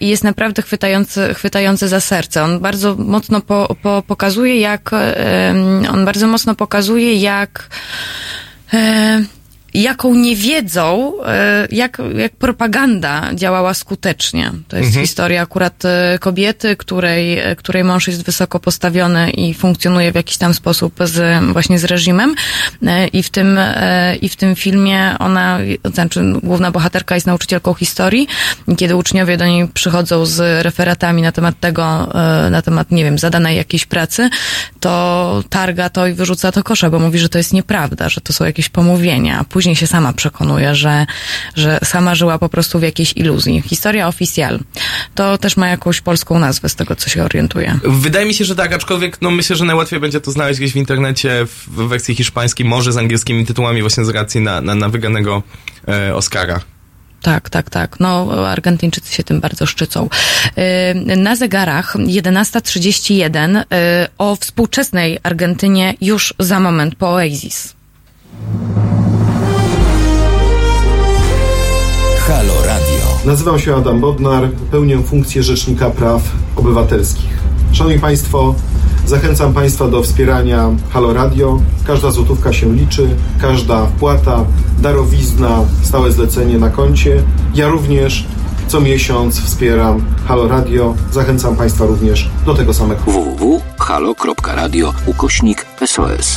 i jest naprawdę chwytający, chwytający za serce. On bardzo mocno po, po, pokazuje, jak, on bardzo mocno pokazuje, jak jaką niewiedzą, e, jak, jak propaganda działała skutecznie. To jest mhm. historia akurat e, kobiety, której, e, której mąż jest wysoko postawiony i funkcjonuje w jakiś tam sposób z, właśnie z reżimem. I w tym, i w tym filmie ona, znaczy główna bohaterka jest nauczycielką historii. Kiedy uczniowie do niej przychodzą z referatami na temat tego, na temat, nie wiem, zadanej jakiejś pracy, to targa to i wyrzuca to kosza, bo mówi, że to jest nieprawda, że to są jakieś pomówienia. Później się sama przekonuje, że, że sama żyła po prostu w jakiejś iluzji. Historia oficjal. To też ma jakąś polską nazwę, z tego co się orientuje. Wydaje mi się, że tak, aczkolwiek no myślę, że najłatwiej będzie to znaleźć gdzieś w internecie w wersji hiszpańskiej, może z angielskimi tytułami właśnie z racji na, na, na wyganego e, Oscara. Tak, tak, tak. No, Argentyńczycy się tym bardzo szczycą. Y, na zegarach 11.31 y, o współczesnej Argentynie już za moment po Oasis. Halo Radio. Nazywam się Adam Bodnar, pełnię funkcję Rzecznika Praw Obywatelskich. Szanowni Państwo, Zachęcam Państwa do wspierania Halo Radio. Każda złotówka się liczy, każda wpłata, darowizna, stałe zlecenie na koncie. Ja również co miesiąc wspieram Halo Radio. Zachęcam Państwa również do tego samego. www.halo.radio ukośnik SOS.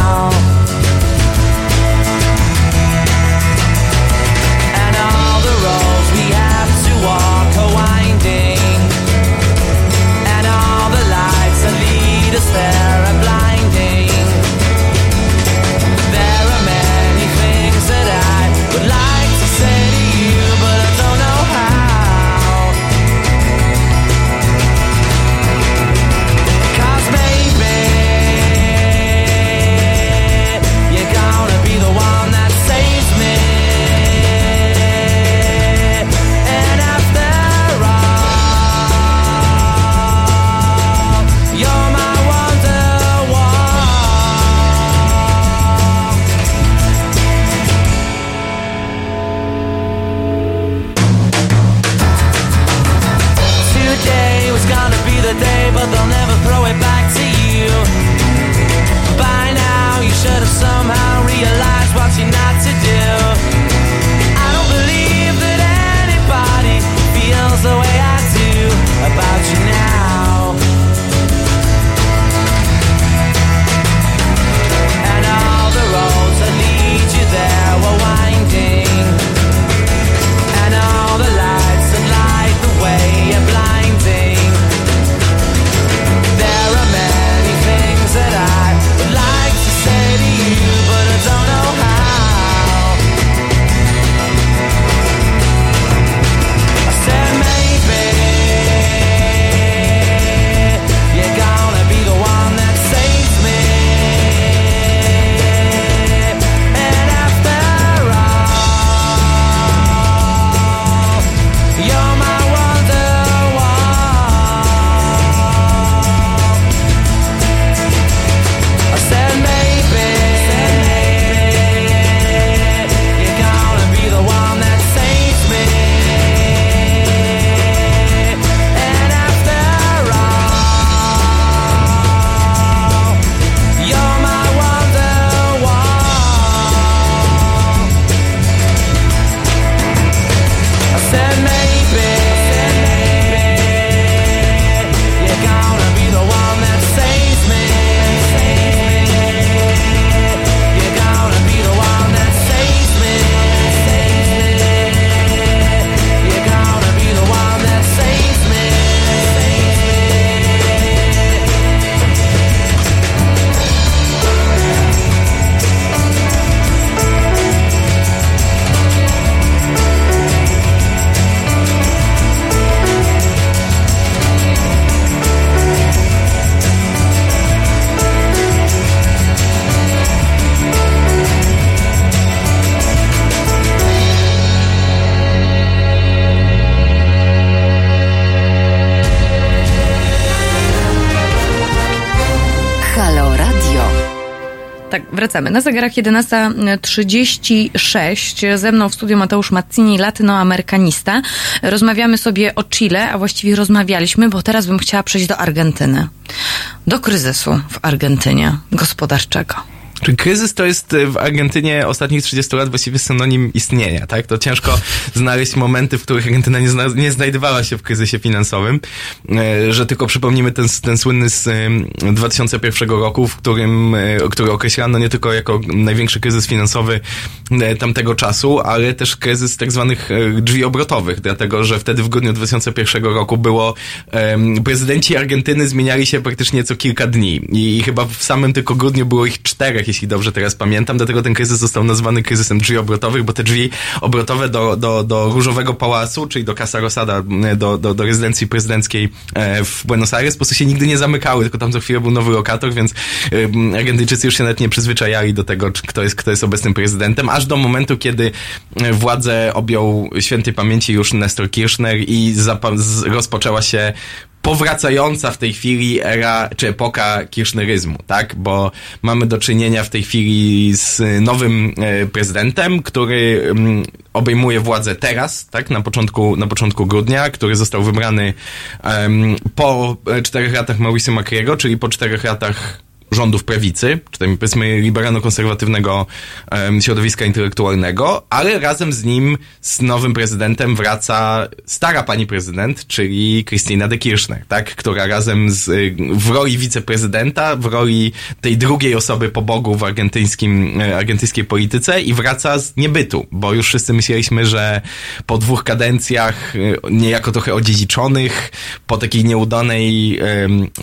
Wracamy. Na zegarach 11.36. Ze mną w studiu Mateusz Mazzini, latynoamerykanista. Rozmawiamy sobie o Chile, a właściwie rozmawialiśmy, bo teraz bym chciała przejść do Argentyny. Do kryzysu w Argentynie gospodarczego. Czy kryzys to jest w Argentynie ostatnich 30 lat właściwie synonim istnienia, tak? To ciężko znaleźć momenty, w których Argentyna nie, zna, nie znajdowała się w kryzysie finansowym, e, że tylko przypomnimy ten, ten słynny z 2001 roku, w którym, e, który określano nie tylko jako największy kryzys finansowy e, tamtego czasu, ale też kryzys tak zwanych drzwi obrotowych, dlatego, że wtedy w grudniu 2001 roku było, prezydenci Argentyny zmieniali się praktycznie co kilka dni i chyba w samym tylko grudniu było ich czterech, jeśli dobrze teraz pamiętam. Dlatego ten kryzys został nazwany kryzysem drzwi obrotowych, bo te drzwi obrotowe do, do, do Różowego Pałacu, czyli do Casa Rosada, do, do, do rezydencji prezydenckiej e, w Buenos Aires, po prostu się nigdy nie zamykały, tylko tam co chwilę był nowy lokator, więc Argentyńczycy już się nawet nie przyzwyczajali do tego, kto jest, kto jest obecnym prezydentem, aż do momentu, kiedy e, władzę objął świętej pamięci już Nestor Kirchner i rozpoczęła się powracająca w tej chwili era, czy epoka kirchneryzmu, tak? Bo mamy do czynienia w tej chwili z nowym e, prezydentem, który mm, obejmuje władzę teraz, tak? Na początku, na początku grudnia, który został wybrany um, po czterech latach Mauricio Macriego, czyli po czterech latach rządów prawicy, czy tam powiedzmy liberalno-konserwatywnego środowiska intelektualnego, ale razem z nim, z nowym prezydentem wraca stara pani prezydent, czyli Christina de Kirchner, tak? Która razem z, w roli wiceprezydenta, w roli tej drugiej osoby po Bogu w argentyńskim, e, argentyńskiej polityce i wraca z niebytu, bo już wszyscy myśleliśmy, że po dwóch kadencjach e, niejako trochę odziedziczonych, po takiej nieudanej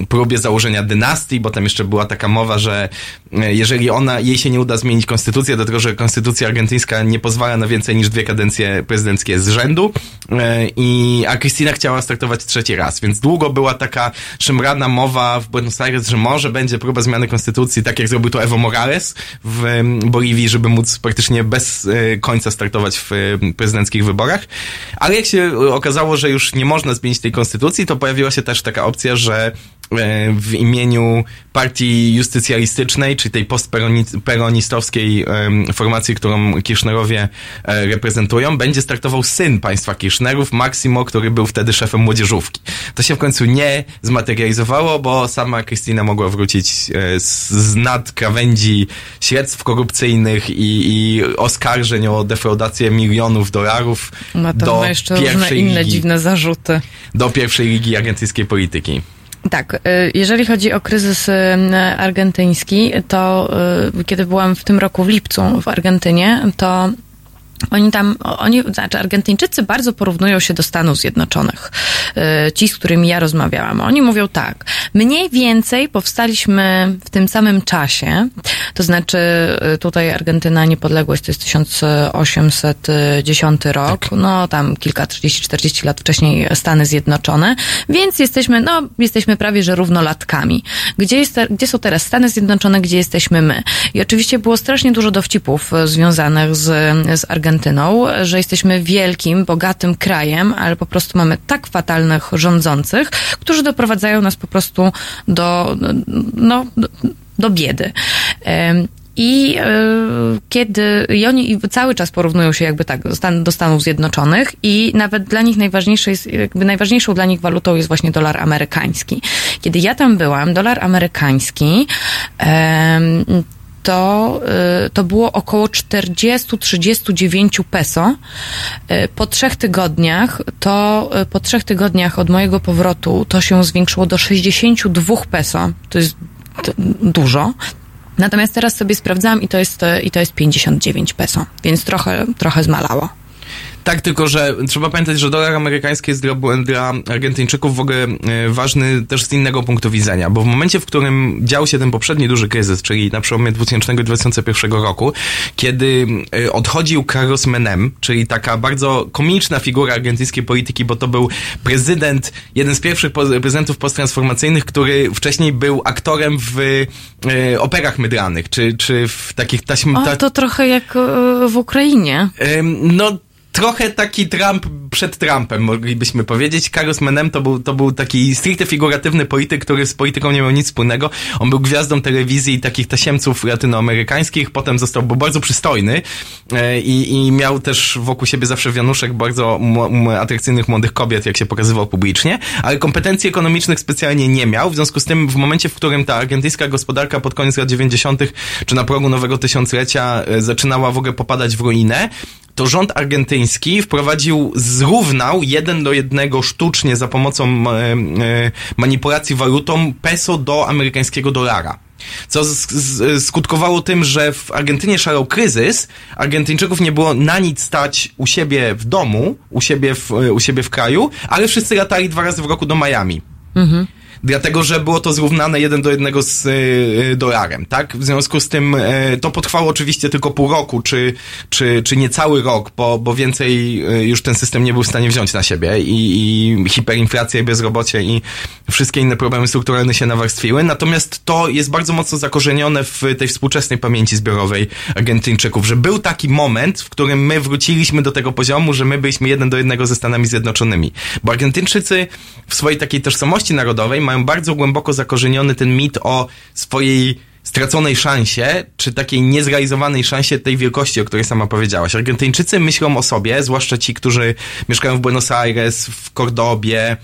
próbie założenia dynastii, bo tam jeszcze była taka taka mowa, że e, jeżeli ona, jej się nie uda zmienić konstytucję, dlatego że konstytucja argentyńska nie pozwala na więcej niż dwie kadencje prezydenckie z rzędu, e, i, a Cristina chciała startować trzeci raz, więc długo była taka szemrana mowa w Buenos Aires, że może będzie próba zmiany konstytucji, tak jak zrobił to Evo Morales w Boliwii, żeby móc praktycznie bez e, końca startować w prezydenckich wyborach. Ale jak się okazało, że już nie można zmienić tej konstytucji, to pojawiła się też taka opcja, że w imieniu partii justycjalistycznej, czy tej postperonistowskiej formacji, którą Kirchnerowie e, reprezentują, będzie startował syn państwa Kirchnerów, Maksimo, który był wtedy szefem młodzieżówki. To się w końcu nie zmaterializowało, bo sama Krystyna mogła wrócić e, z, z nad krawędzi śledztw korupcyjnych i, i oskarżeń o defraudację milionów dolarów Ma do jeszcze pierwszej inne ligi, dziwne zarzuty. Do pierwszej ligi argentyńskiej polityki. Tak, y, jeżeli chodzi o kryzys argentyński, to y, kiedy byłam w tym roku w lipcu w Argentynie, to oni tam, oni, znaczy Argentyńczycy bardzo porównują się do Stanów Zjednoczonych. Y, ci, z którymi ja rozmawiałam. Oni mówią tak, mniej więcej powstaliśmy w tym samym czasie, to znaczy y, tutaj Argentyna niepodległość to jest 1810 rok, tak. no tam kilka, 30-40 lat wcześniej Stany Zjednoczone, więc jesteśmy, no jesteśmy prawie, że równolatkami. Gdzie, jest, gdzie są teraz Stany Zjednoczone, gdzie jesteśmy my? I oczywiście było strasznie dużo dowcipów y, związanych z, z Argentyną Argentyną, że jesteśmy wielkim, bogatym krajem, ale po prostu mamy tak fatalnych rządzących, którzy doprowadzają nas po prostu do, no, do, do biedy. I y, kiedy i oni cały czas porównują się jakby tak do, Stan, do Stanów Zjednoczonych i nawet dla nich najważniejsze jest, jakby najważniejszą dla nich walutą jest właśnie dolar amerykański. Kiedy ja tam byłam, dolar amerykański y, to było około 40-39 peso. Y, po trzech tygodniach, to y, po trzech tygodniach od mojego powrotu to się zwiększyło do 62 peso. To jest dużo. Natomiast teraz sobie sprawdzam i to jest, i to jest 59 peso, więc trochę, trochę zmalało. Tak, tylko że trzeba pamiętać, że dolar amerykański jest dla, dla Argentyńczyków w ogóle e, ważny też z innego punktu widzenia, bo w momencie, w którym dział się ten poprzedni duży kryzys, czyli na przełomie 2000 i 2001 roku, kiedy e, odchodził Carlos Menem, czyli taka bardzo komiczna figura argentyńskiej polityki, bo to był prezydent, jeden z pierwszych prezydentów posttransformacyjnych, który wcześniej był aktorem w e, operach mydlanych, czy, czy w takich taśm... O, to trochę jak w Ukrainie. no trochę taki Trump przed Trumpem, moglibyśmy powiedzieć. Carlos Menem to był, to był taki stricte figuratywny polityk, który z polityką nie miał nic wspólnego. On był gwiazdą telewizji takich tasiemców latynoamerykańskich, potem został, był bardzo przystojny e, i, i miał też wokół siebie zawsze wianuszek bardzo atrakcyjnych młodych kobiet, jak się pokazywał publicznie, ale kompetencji ekonomicznych specjalnie nie miał. W związku z tym w momencie, w którym ta argentyńska gospodarka pod koniec lat 90. czy na progu nowego tysiąclecia e, zaczynała w ogóle popadać w ruinę, to rząd argentyński wprowadził, zrównał jeden do jednego sztucznie za pomocą e, e, manipulacji walutą peso do amerykańskiego dolara. Co skutkowało tym, że w Argentynie szalał kryzys, Argentyńczyków nie było na nic stać u siebie w domu, u siebie w, u siebie w kraju, ale wszyscy latali dwa razy w roku do Miami. Mhm dlatego że było to zrównane jeden do jednego z y, dolarem, tak? W związku z tym y, to potrwało oczywiście tylko pół roku, czy, czy, czy niecały rok, bo, bo więcej y, już ten system nie był w stanie wziąć na siebie i, i hiperinflacja i bezrobocie i wszystkie inne problemy strukturalne się nawarstwiły. Natomiast to jest bardzo mocno zakorzenione w tej współczesnej pamięci zbiorowej Argentyńczyków, że był taki moment, w którym my wróciliśmy do tego poziomu, że my byliśmy jeden do jednego ze Stanami Zjednoczonymi. Bo Argentyńczycy w swojej takiej tożsamości narodowej mają bardzo głęboko zakorzeniony ten mit o swojej straconej szansie, czy takiej niezrealizowanej szansie tej wielkości, o której sama powiedziałaś. Argentyńczycy myślą o sobie, zwłaszcza ci, którzy mieszkają w Buenos Aires, w Cordobie, e,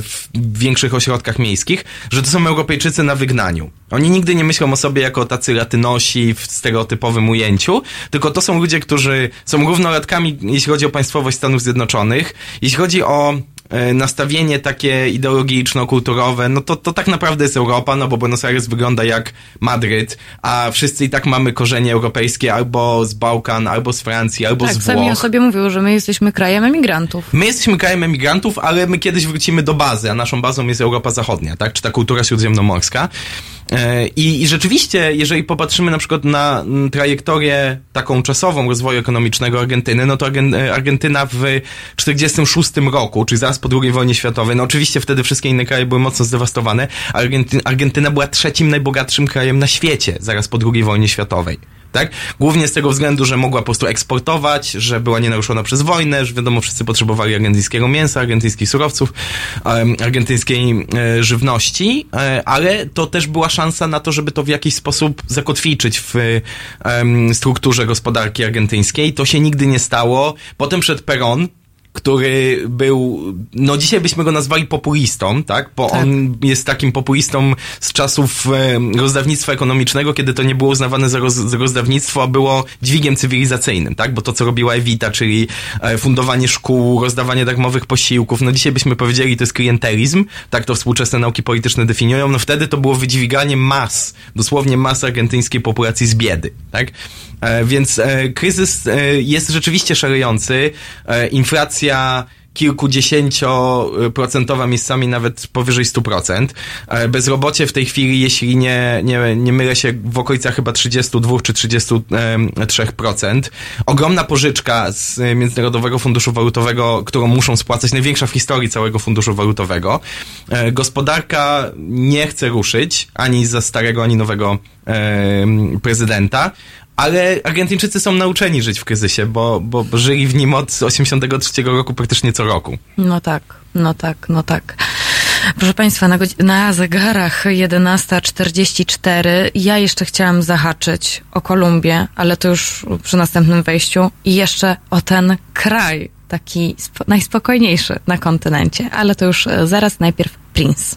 w większych ośrodkach miejskich, że to są Europejczycy na wygnaniu. Oni nigdy nie myślą o sobie jako tacy latynosi w stereotypowym ujęciu, tylko to są ludzie, którzy są równolatkami, jeśli chodzi o państwowość Stanów Zjednoczonych, jeśli chodzi o nastawienie takie ideologiczno-kulturowe, no to, to tak naprawdę jest Europa, no bo Buenos Aires wygląda jak Madryt, a wszyscy i tak mamy korzenie europejskie albo z Bałkan, albo z Francji, albo tak, z Włoch. sami o sobie mówią, że my jesteśmy krajem emigrantów. My jesteśmy krajem emigrantów, ale my kiedyś wrócimy do bazy, a naszą bazą jest Europa Zachodnia, tak? Czy ta kultura śródziemnomorska. E, I, I rzeczywiście, jeżeli popatrzymy na przykład na trajektorię taką czasową rozwoju ekonomicznego Argentyny, no to e, Argentyna w 46 roku, czyli zaraz po II wojnie światowej, no oczywiście wtedy wszystkie inne kraje były mocno zdewastowane, Argentyna była trzecim najbogatszym krajem na świecie zaraz po II wojnie światowej tak? Głównie z tego względu, że mogła po prostu eksportować, że była nienaruszona przez wojnę, że wiadomo, wszyscy potrzebowali argentyńskiego mięsa, argentyńskich surowców, argentyńskiej e, żywności, e, ale to też była szansa na to, żeby to w jakiś sposób zakotwiczyć w strukturze gospodarki argentyńskiej. To się nigdy nie stało. Potem przed Peron, który był, no dzisiaj byśmy go nazwali populistą, tak? Bo tak. on jest takim populistą z czasów e, rozdawnictwa ekonomicznego, kiedy to nie było uznawane za, roz, rozdawnictwo, a było dźwigiem cywilizacyjnym, tak? Bo to, co robiła Evita, czyli e, fundowanie szkół, rozdawanie darmowych posiłków, no dzisiaj byśmy powiedzieli, to jest klientelizm, tak to współczesne nauki polityczne definiują, no wtedy to było wydźwiganie mas, dosłownie mas argentyńskiej populacji z biedy, tak? E, więc e, kryzys e, jest rzeczywiście szalejący. Inflacja kilkudziesięcioprocentowa miejscami nawet powyżej 100%. Bezrobocie w tej chwili, jeśli nie, nie, nie mylę się, w okolicach chyba 32 czy 33%. Ogromna pożyczka z Międzynarodowego Funduszu Walutowego, którą muszą spłacać, największa w historii całego Funduszu Walutowego. Gospodarka nie chce ruszyć ani za starego, ani nowego prezydenta. Ale Argentyńczycy są nauczeni żyć w kryzysie, bo, bo, żyli w nim od 83 roku praktycznie co roku. No tak, no tak, no tak. Proszę Państwa, na, na zegarach 11.44 ja jeszcze chciałam zahaczyć o Kolumbię, ale to już przy następnym wejściu i jeszcze o ten kraj, taki najspokojniejszy na kontynencie, ale to już e, zaraz najpierw Prince.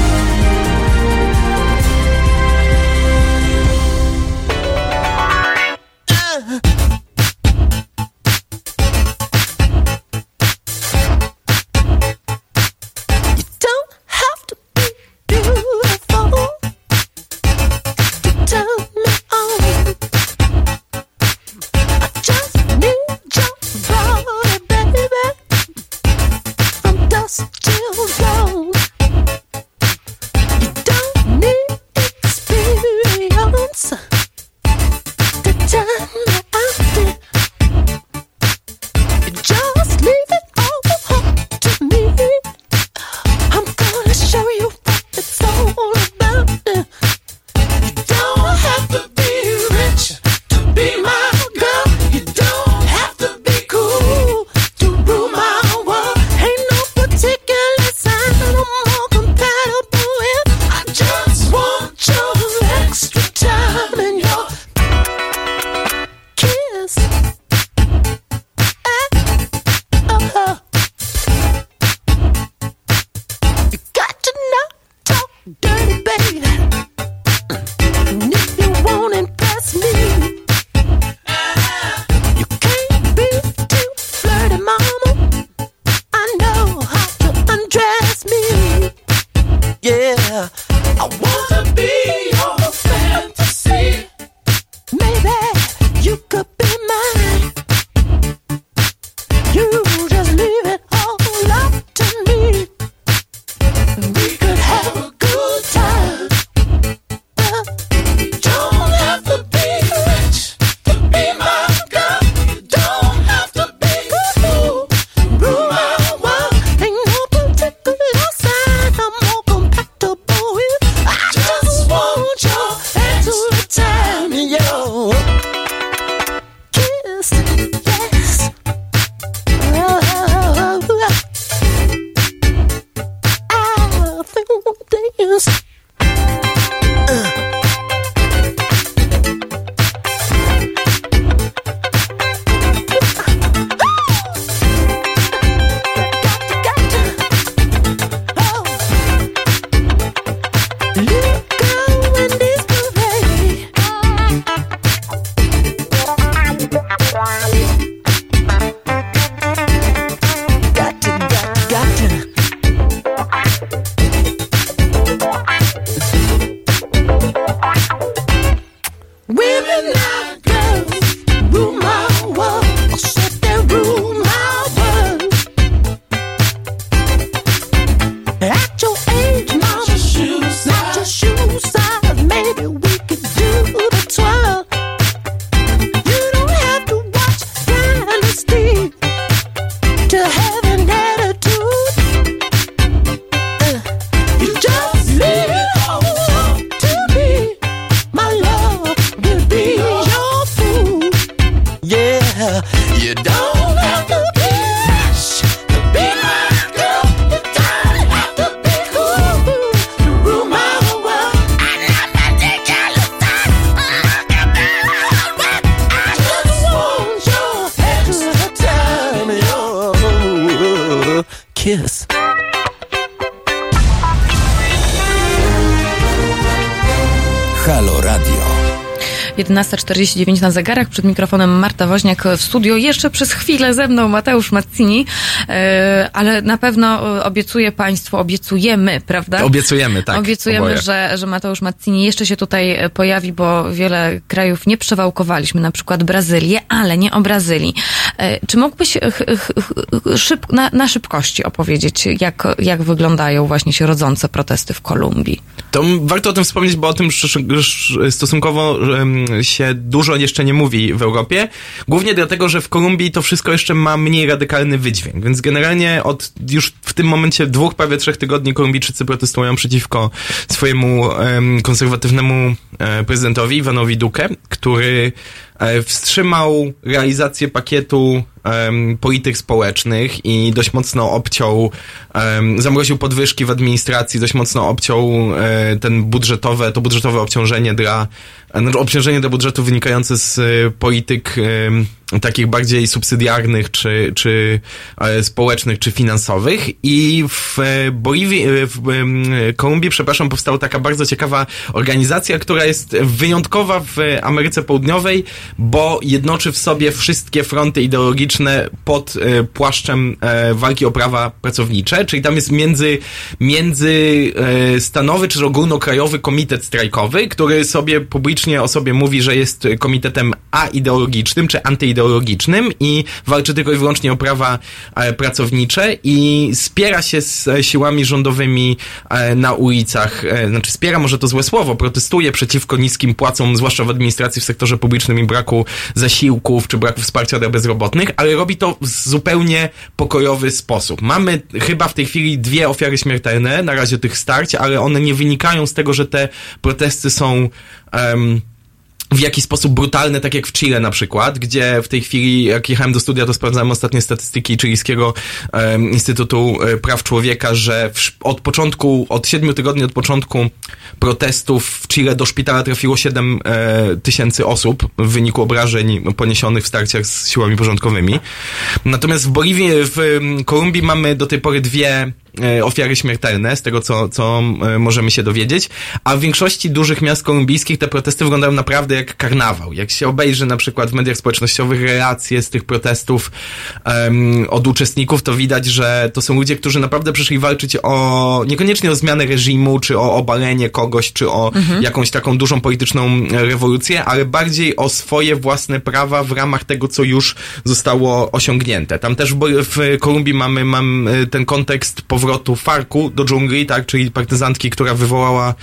11.49 na zegarach. Przed mikrofonem Marta Woźniak w studio. Jeszcze przez chwilę ze mną Mateusz Mazzini, e, ale na pewno e, obiecuję Państwu, obiecujemy, prawda? Obiecujemy, tak. Obiecujemy, że, że Mateusz Mazzini jeszcze się tutaj e, pojawi, bo wiele krajów nie przewałkowaliśmy, na przykład Brazylię, ale nie o Brazylii. Czy mógłbyś szyb, na, na szybkości opowiedzieć, jak, jak wyglądają właśnie się rodzące protesty w Kolumbii? To warto o tym wspomnieć, bo o tym stosunkowo się dużo jeszcze nie mówi w Europie. Głównie dlatego, że w Kolumbii to wszystko jeszcze ma mniej radykalny wydźwięk. Więc generalnie od już w tym momencie dwóch, prawie trzech tygodni Kolumbijczycy protestują przeciwko swojemu um, konserwatywnemu um, prezydentowi Ivanowi Duque, który um, wstrzymał realizację pakietu um, polityk społecznych i dość mocno obciął, um, zamroził podwyżki w administracji, dość mocno obciął um, ten budżetowe, to budżetowe obciążenie dla, znaczy obciążenie dla budżetu wynikające z um, polityk takich bardziej subsydiarnych, czy, czy e, społecznych, czy finansowych. I w Boliwii, w Kolumbii, przepraszam, powstała taka bardzo ciekawa organizacja, która jest wyjątkowa w Ameryce Południowej, bo jednoczy w sobie wszystkie fronty ideologiczne pod e, płaszczem e, walki o prawa pracownicze, czyli tam jest między, międzystanowy czy ogólnokrajowy komitet strajkowy, który sobie publicznie o sobie mówi, że jest komitetem aideologicznym, czy antyideologicznym, ideologicznym i walczy tylko i wyłącznie o prawa e, pracownicze i spiera się z siłami rządowymi e, na ulicach, e, znaczy spiera może to złe słowo, protestuje przeciwko niskim płacom, zwłaszcza w administracji, w sektorze publicznym i braku zasiłków czy braku wsparcia dla bezrobotnych, ale robi to w zupełnie pokojowy sposób. Mamy chyba w tej chwili dwie ofiary śmiertelne na razie tych starć, ale one nie wynikają z tego, że te protesty są um, w jakiś sposób brutalny, tak jak w Chile na przykład, gdzie w tej chwili, jak jechałem do studia, to sprawdzałem ostatnie statystyki chilijskiego um, Instytutu e, Praw Człowieka, że w, od początku, od siedmiu tygodni od początku protestów w Chile do szpitala trafiło 7 e, tysięcy osób w wyniku obrażeń poniesionych w starciach z siłami porządkowymi. Natomiast w Boliwii, w Kolumbii mamy do tej pory dwie ofiary śmiertelne, z tego co, co e, możemy się dowiedzieć, a w większości dużych miast kolumbijskich te protesty wyglądają naprawdę jak karnawał. Jak się obejrzy na przykład w mediach społecznościowych relacje z tych protestów um, od uczestników, to widać, że to są ludzie, którzy naprawdę przyszli walczyć o, niekoniecznie o zmianę reżimu, czy o obalenie kogoś, czy o mhm. jakąś taką dużą polityczną rewolucję, ale bardziej o swoje własne prawa w ramach tego, co już zostało osiągnięte. Tam też w Kolumbii mamy, mam e, ten kontekst powrotu Farku do dżungli, tak, czyli partyzantki, która wywołała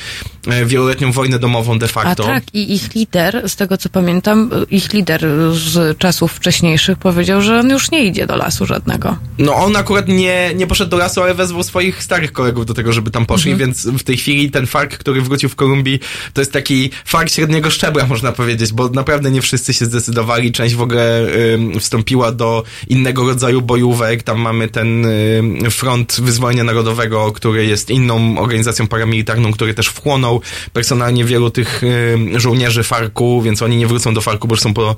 e, wieloletnią wojnę domową de facto. A tak, i ich lider, z tego co pamiętam, ich lider z czasów wcześniejszych powiedział, że on już nie idzie do lasu żadnego. No on akurat nie, nie poszedł do lasu, ale wezwał swoich starych kolegów do tego, żeby tam poszli, mhm. więc w tej chwili ten Fark, który wrócił w Kolumbii, to jest taki Fark średniego szczebla, można powiedzieć, bo naprawdę nie wszyscy się zdecydowali, część w ogóle y, wstąpiła do innego rodzaju bojówek, tam mamy ten y, Front Wyzwolenia Narodowego, który jest inną organizacją paramilitarną, który też wchłonął personalnie wielu tych y, żołnierzy Farku, więc oni nie wrócą do Farku, bo już są po,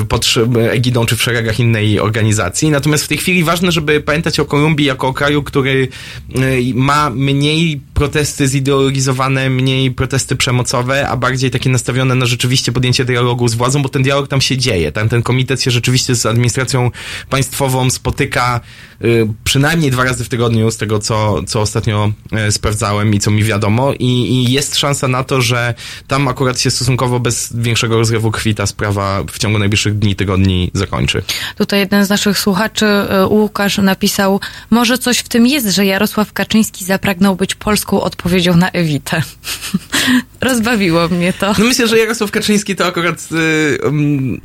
y, pod egidą czy w szeregach innej organizacji. Natomiast w tej chwili ważne, żeby pamiętać o Kolumbii jako o kraju, który y, ma mniej protesty zideologizowane, mniej protesty przemocowe, a bardziej takie nastawione na rzeczywiście podjęcie dialogu z władzą, bo ten dialog tam się dzieje. Tam ten komitet się rzeczywiście z administracją państwową spotyka przynajmniej dwa razy w tygodniu, z tego co, co ostatnio y, sprawdzałem i co mi wiadomo. I, I jest szansa na to, że tam akurat się stosunkowo bez większego rozrywu krwi ta sprawa w ciągu najbliższych dni, tygodni zakończy. Tutaj jeden z naszych słuchaczy, y, Łukasz, napisał, może coś w tym jest, że Jarosław Kaczyński zapragnął być polską odpowiedzią na Ewitę. Rozbawiło mnie to. No myślę, że Jarosław Kaczyński to akurat yy, um,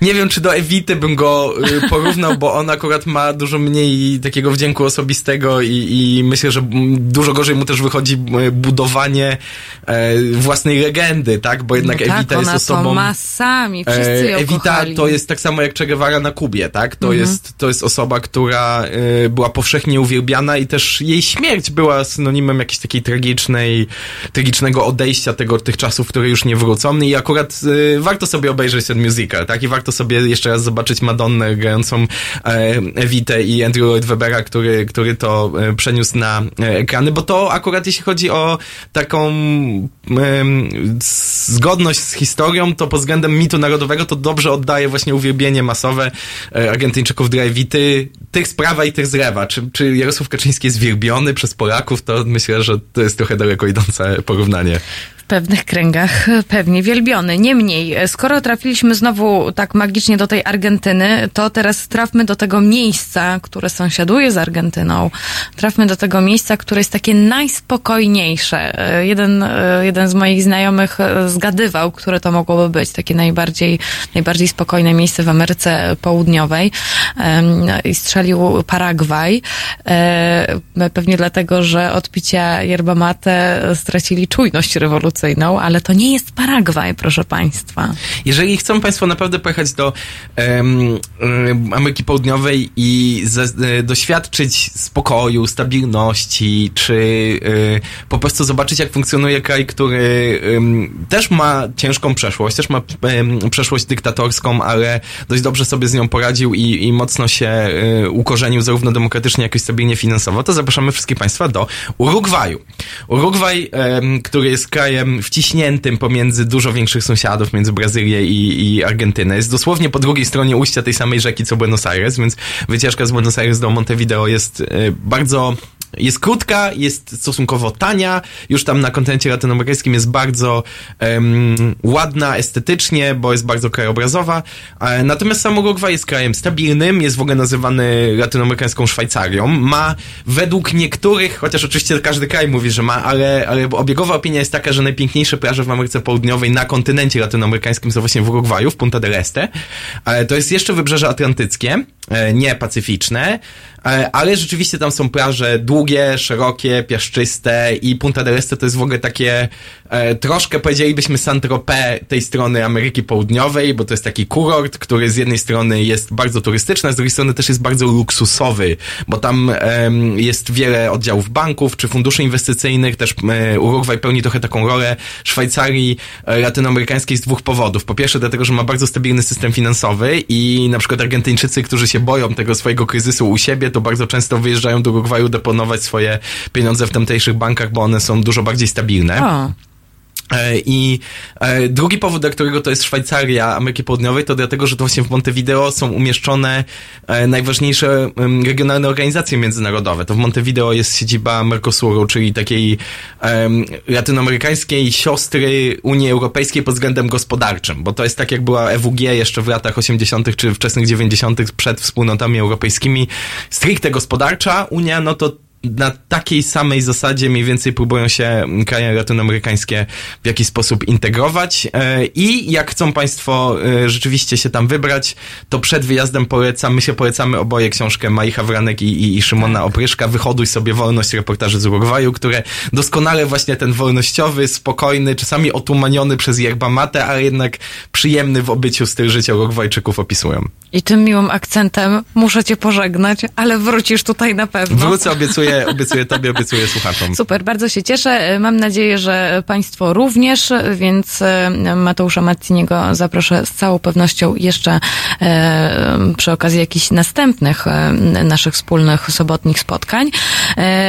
nie wiem, czy do Ewity bym go y, porównał, bo on akurat ma dużo mniej takiego wdzięku osobistego i, i myślę, że dużo gorzej mu też wychodzi y, budowanie e, własnej legendy, tak? Bo jednak no tak, Ewita jest osobą... To masami, wszyscy ją Ewita kochali. to jest tak samo jak Che Guevara na Kubie, tak? To, mhm. jest, to jest osoba, która y, była powszechnie uwielbiana i też jej śmierć była synonimem jakiejś takiej tragicznej, tragicznego odejścia tego, tych czasów, które już nie wrócą i akurat y, warto sobie obejrzeć ten musical, tak? I warto sobie jeszcze raz zobaczyć Madonnę grającą e, Evitę i Andrew Lloyd Webera, który, który to e, przeniósł na e, ekrany, bo to akurat jeśli chodzi o taką zgodność z historią, to pod względem mitu narodowego to dobrze oddaje właśnie uwielbienie masowe Argentyńczyków dla Ewity, tych sprawa i tych zrewa. Czy, czy Jarosław Kaczyński jest wielbiony przez Polaków, to myślę, że to jest trochę daleko idące porównanie w pewnych kręgach pewnie wielbiony. Niemniej, skoro trafiliśmy znowu tak magicznie do tej Argentyny, to teraz trafmy do tego miejsca, które sąsiaduje z Argentyną. Trafmy do tego miejsca, które jest takie najspokojniejsze. Jeden, jeden z moich znajomych zgadywał, które to mogłoby być. Takie najbardziej, najbardziej spokojne miejsce w Ameryce Południowej. I strzelił Paragwaj. Pewnie dlatego, że od picia yerba mate stracili czujność rewolucyjną rewolucyjną, ale to nie jest Paragwaj, proszę Państwa. Jeżeli chcą Państwo naprawdę pojechać do um, Ameryki Południowej i ze, doświadczyć spokoju, stabilności, czy y, po prostu zobaczyć, jak funkcjonuje kraj, który też ma ciężką przeszłość, też ma przeszłość dyktatorską, ale dość dobrze sobie z nią poradził i, i mocno się ukorzenił zarówno demokratycznie, jak i stabilnie finansowo, to zapraszamy wszystkich Państwa do Urugwaju. Urugwaj, który jest krajem krajem wciśniętym pomiędzy dużo większych sąsiadów, między Brazylię i, i Argentynę. Jest dosłownie po drugiej stronie ustia tej samej rzeki co Buenos Aires, więc wycieczka z Buenos Aires do Montevideo jest y, bardzo jest krótka, jest stosunkowo tania, już tam na kontencie latynoamerykańskim jest bardzo um, ładna estetycznie, bo jest bardzo krajobrazowa. E, natomiast sam Urugwaj jest krajem stabilnym, jest w ogóle nazywany latynoamerykańską Szwajcarią. Ma według niektórych, chociaż oczywiście każdy kraj mówi, że ma, ale, ale obiegowa opinia jest taka, że najpiękniejsze plaże w Ameryce Południowej na kontynencie latynoamerykańskim są właśnie w Urugwaju, w Punta del Este. E, to jest jeszcze wybrzeże atlantyckie, e, nie pacyficzne. E, ale rzeczywiście tam są plaże długie, szerokie, piaszczyste i Punta del Este to jest w ogóle takie e, troszkę powiedzielibyśmy Saint-Tropez tej strony Ameryki Południowej, bo to jest taki kurort, który z jednej strony jest bardzo turystyczny, a z drugiej strony też jest bardzo luksusowy, bo tam jest wiele oddziałów banków czy funduszy inwestycyjnych, też Urugwaj pełni trochę taką rolę Szwajcarii latynoamerykańskiej z dwóch powodów. Po pierwsze dlatego, że ma bardzo stabilny system finansowy i na przykład Argentyńczycy, którzy się boją tego swojego kryzysu u siebie, to bardzo często wyjeżdżają do Urugwaju deponować swoje pieniądze w tamtejszych bankach, bo one są dużo bardziej stabilne. E, I e, drugi powód, dla którego to jest Szwajcaria Ameryki Południowej, to dlatego, że to właśnie w Montevideo są umieszczone e, najważniejsze regionalne organizacje międzynarodowe. To w Montevideo jest siedziba Mercosuru, czyli takiej latynoamerykańskiej siostry Unii Europejskiej pod względem gospodarczym, bo to jest tak, jak była EWG jeszcze w latach 80. czy wczesnych 90. przed wspólnotami europejskimi. Stricte gospodarcza Unia, no to na takiej samej zasadzie mniej więcej próbują się kraje latynoamerykańskie w jakiś sposób integrować e, i jak chcą Państwo e, rzeczywiście się tam wybrać, to przed wyjazdem polecam, my się polecamy oboje książkę Mai Hawranek i, i, i Szymona tak. Opryszka, Wychoduj sobie wolność, reportaży z Urugwaju, które doskonale właśnie ten wolnościowy, spokojny, czasami otumaniony przez yerba mate, ale jednak przyjemny w obyciu styl życia Urugwajczyków opisują. I tym miłym akcentem muszę Cię pożegnać, ale wrócisz tutaj na pewno. Wrócę, obiecuję obiecuję, tobie, obiecuję słuchaczom. Super, bardzo się cieszę. Mam nadzieję, że państwo również, więc e, Mateusza Marciniego zaproszę z całą pewnością jeszcze e, przy okazji jakichś następnych e, naszych wspólnych sobotnich spotkań.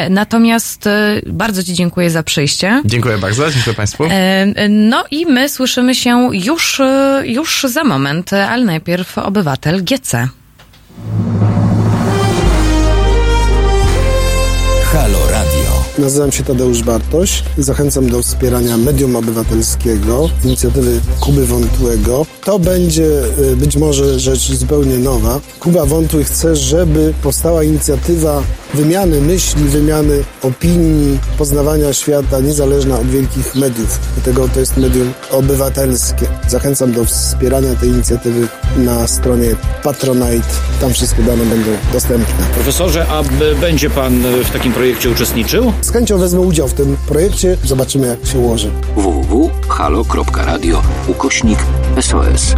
Natomiast bardzo Ci dziękuję za przyjście. Dziękuję bardzo, dziękuję Państwu. No i my słyszymy się już, już za moment, ale najpierw obywatel GC. Nazywam się Tadeusz Bartoś i zachęcam do wspierania medium obywatelskiego, inicjatywy Kuby Wątłego. To będzie y, być może rzecz zupełnie nowa. Kuba Wątły chce, żeby powstała inicjatywa wymiany myśli, wymiany opinii, poznawania świata niezależna od wielkich mediów. Dlatego to jest medium obywatelskie. Zachęcam do wspierania tej inicjatywy na stronie Patronite. Tam wszystkie dane będą dostępne. Profesorze, a będzie pan w takim projekcie uczestniczył? Z chęcią wezmę udział w tym projekcie. Zobaczymy, jak się ułoży. www.halo.radio ukośnik SOS.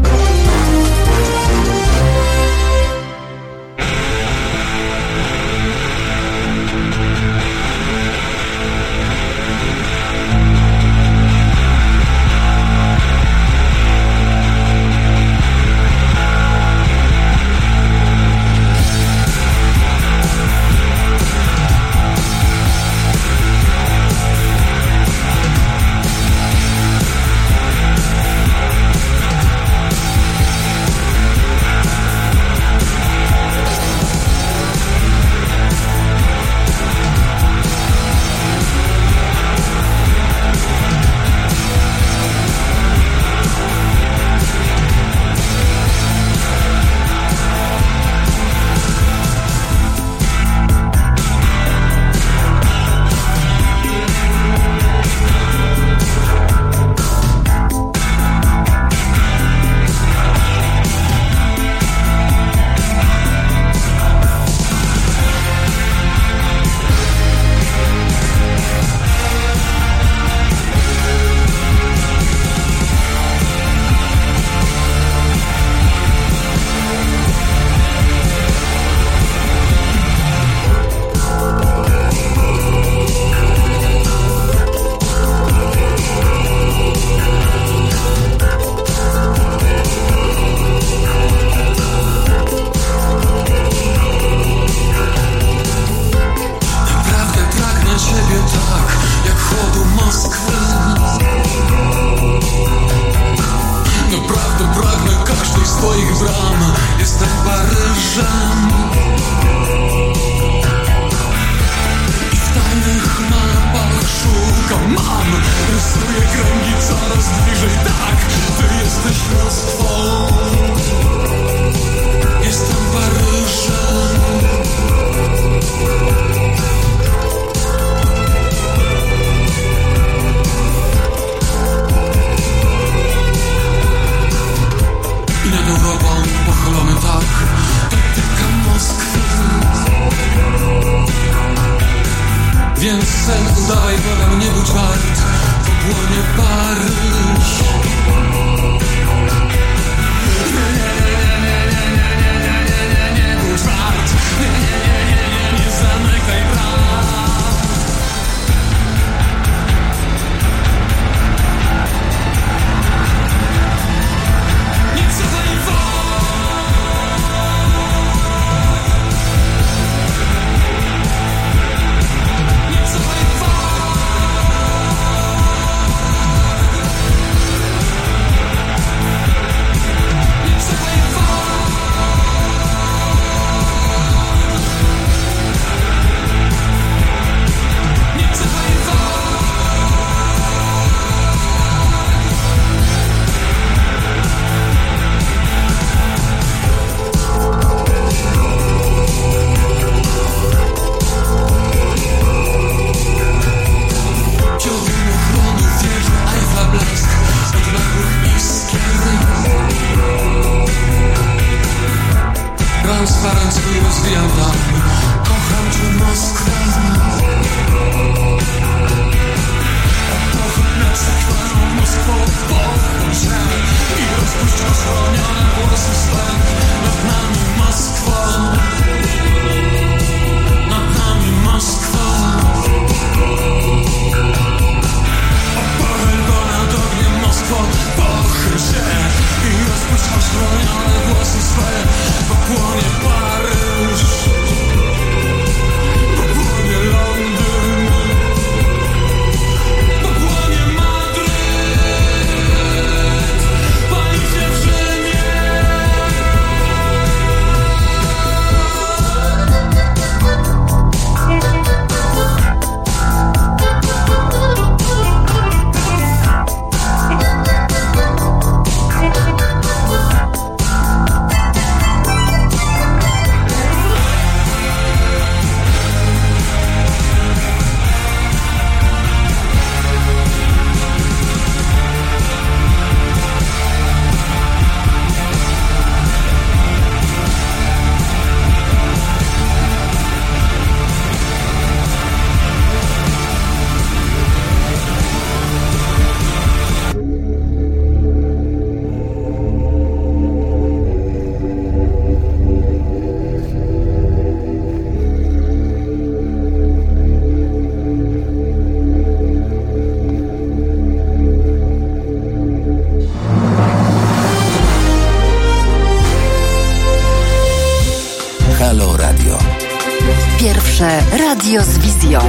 Radio z wizją.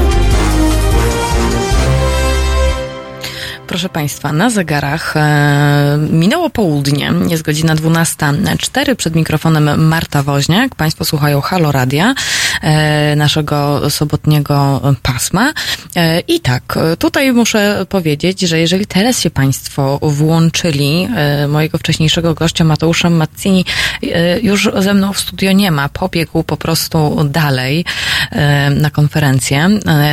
Proszę Państwa, na zegarach e, minęło południe, jest godzina 12.04, przed mikrofonem Marta Woźniak. Państwo słuchają Halo Radia, e, naszego sobotniego pasma. E, I tak, tutaj muszę powiedzieć, że jeżeli teraz się Państwo włączyli, mojego wcześniejszego gościa Mateusza Mazzini już ze mną w studio nie ma, pobiegł po prostu dalej na konferencję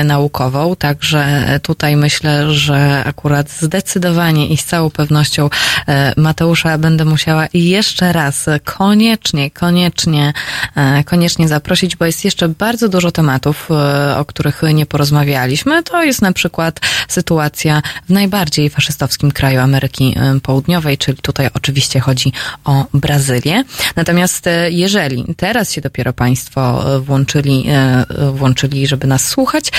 naukową, także tutaj myślę, że akurat zdecydowanie i z całą pewnością e, Mateusza będę musiała jeszcze raz koniecznie, koniecznie, e, koniecznie zaprosić, bo jest jeszcze bardzo dużo tematów, e, o których nie porozmawialiśmy. To jest na przykład sytuacja w najbardziej faszystowskim kraju Ameryki Południowej, czyli tutaj oczywiście chodzi o Brazylię. Natomiast jeżeli teraz się dopiero Państwo włączyli, włączyli, żeby nas słuchać,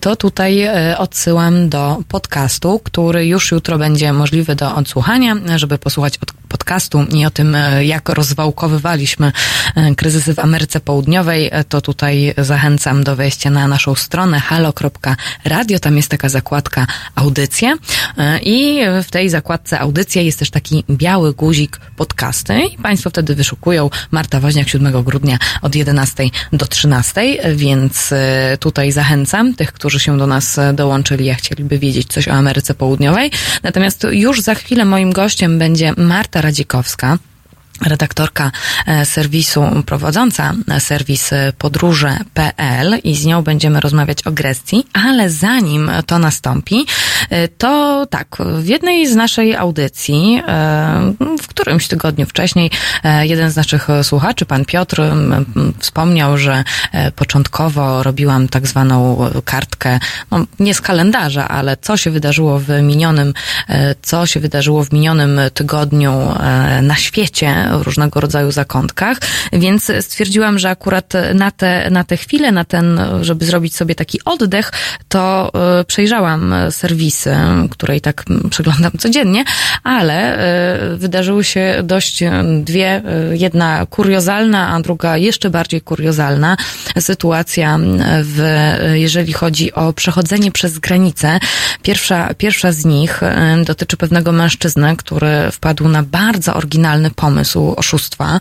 to tutaj odsyłam do podcastu, który który już jutro będzie możliwy do odsłuchania, żeby posłuchać od podcastu i o tym, e, jak rozwałkowywaliśmy e, kryzysy w Ameryce Południowej, e, to tutaj zachęcam do wejścia na naszą stronę halo.radio. Tam jest taka zakładka audycje i w tej zakładce audycje jest też taki biały guzik podcasty i Państwo wtedy wyszukują Marta Woźniak 7 grudnia od 11 do 13, więc tutaj zachęcam tych, którzy się do nas dołączyli, a chcieliby wiedzieć coś o Ameryce Południowej. Natomiast już za chwilę moim gościem będzie Marta Radzikowska redaktorka e, serwisu, prowadząca serwis podróże.pl i z nią będziemy rozmawiać o Grecji, ale zanim to nastąpi, e, to tak, w jednej z naszej audycji, e, w którymś tygodniu wcześniej, jeden z naszych słuchaczy, pan Piotr, wspomniał, że początkowo robiłam tak zwaną kartkę, no nie z kalendarza, ale co się wydarzyło w minionym, co się wydarzyło w minionym tygodniu na świecie, różnego rodzaju zakątkach, więc stwierdziłam, że akurat na te, na te chwilę, na ten, żeby zrobić sobie taki oddech, to e, przejrzałam serwisy, które i tak przeglądam codziennie, ale e, wydarzyły się dość dwie, e, jedna kuriozalna, a druga jeszcze bardziej kuriozalna sytuacja, w, jeżeli chodzi o przechodzenie przez granicę. Pierwsza, pierwsza z nich dotyczy pewnego mężczyzny, który wpadł na bardzo oryginalny pomysł, oszustwa,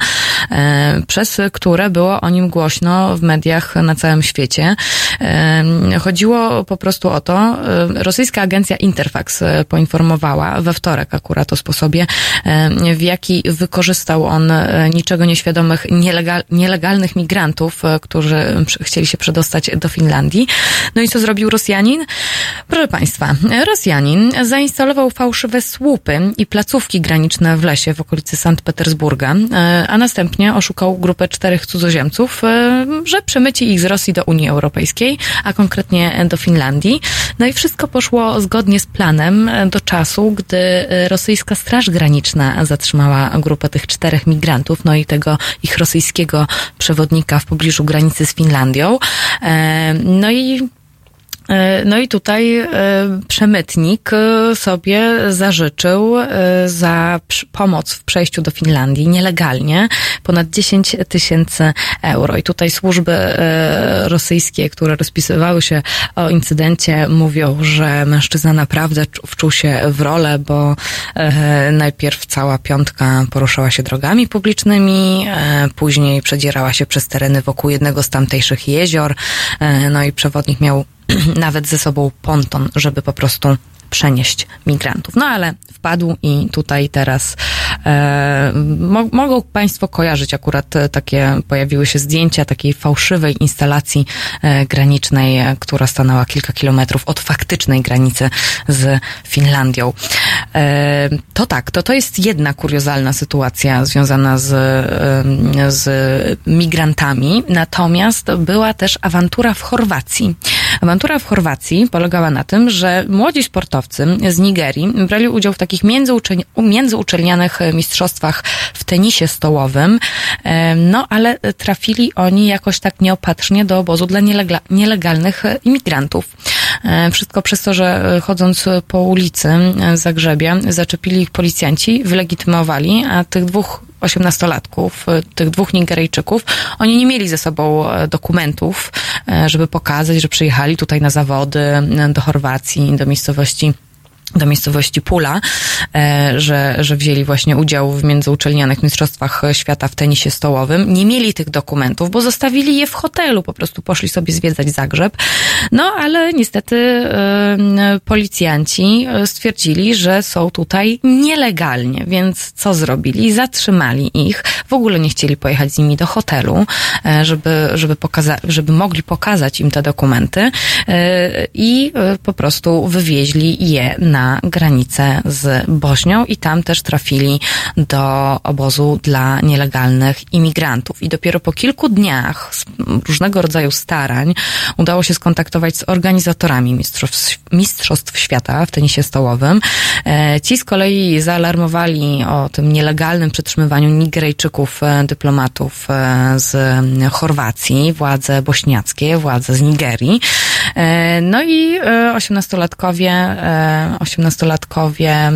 e, przez które było o nim głośno w mediach na całym świecie. E, chodziło po prostu o to, e, rosyjska agencja Interfax poinformowała we wtorek akurat o sposobie, w jaki wykorzystał on niczego nieświadomych nielegal, nielegalnych migrantów, którzy chcieli się przedostać do Finlandii. No i co zrobił Rosjanin? Proszę Państwa, Rosjanin zainstalował fałszywe słupy i placówki graniczne w lesie w okolicy Sankt Petersburga E, a następnie oszukał grupę czterech cudzoziemców, e, że przemyci ich z Rosji do Unii Europejskiej, a konkretnie do Finlandii. No i wszystko poszło zgodnie z planem e, do czasu, gdy rosyjska Straż Graniczna zatrzymała grupę tych czterech migrantów, no i tego ich rosyjskiego przewodnika w pobliżu granicy z Finlandią. No i no i tutaj e, przemytnik e, sobie zażyczył za pomoc w przejściu do Finlandii nielegalnie ponad 10 tysięcy euro. I tutaj służby rosyjskie, które rozpisywały się o incydencie, mówią, że mężczyzna naprawdę wczuł się w rolę, bo najpierw cała piątka poruszała się drogami publicznymi, później przedzierała się przez tereny wokół jednego z tamtejszych jezior, no i przewodnik miał nawet ze sobą ponton, żeby po prostu przenieść migrantów. No ale wpadł i tutaj teraz e, mo mogą Państwo kojarzyć akurat takie, pojawiły się zdjęcia takiej fałszywej instalacji e, granicznej, e, która stanęła kilka kilometrów od faktycznej granicy z Finlandią. E, to tak, to, to jest jedna kuriozalna sytuacja związana z, e, z migrantami, natomiast była też awantura w Chorwacji. Awantura w Chorwacji polegała na tym, że młodzi sportowcy z Nigerii brali udział w takich międzyuczelnianych mistrzostwach w tenisie stołowym, no ale trafili oni jakoś tak nieopatrznie do obozu dla nielegalnych imigrantów. Wszystko przez to, że chodząc po ulicy Zagrzebia, zaczepili ich policjanci, wylegitymowali, a tych dwóch osiemnastolatków, tych dwóch Nigeryjczyków. Oni nie mieli ze sobą dokumentów, żeby pokazać, że przyjechali tutaj na zawody do Chorwacji, do miejscowości do miejscowości Pula, e, że, że wzięli właśnie udział w międzyuczelnianych mistrzostwach świata w tenisie stołowym. Nie mieli tych dokumentów, bo zostawili je w hotelu, po prostu poszli sobie zwiedzać Zagrzeb. No, ale niestety policjanci e, stwierdzili, że są tutaj nielegalnie, więc co zrobili? Zatrzymali ich. W ogóle nie chcieli pojechać z nimi do hotelu, żeby, żeby, pokaza- żeby mogli pokazać im te dokumenty i po prostu wywieźli je na na granicę z Bośnią i tam też trafili do obozu dla nielegalnych imigrantów. I dopiero po kilku dniach różnego rodzaju starań udało się skontaktować z organizatorami mistrzostw, mistrzostw świata w tenisie stołowym. E, ci z kolei zaalarmowali o tym nielegalnym przetrzymywaniu Nigeryjczyków, e, dyplomatów e, z Chorwacji, władze bośniackie, władze z Nigerii. No i osiemnastolatkowie, osiemnastolatkowie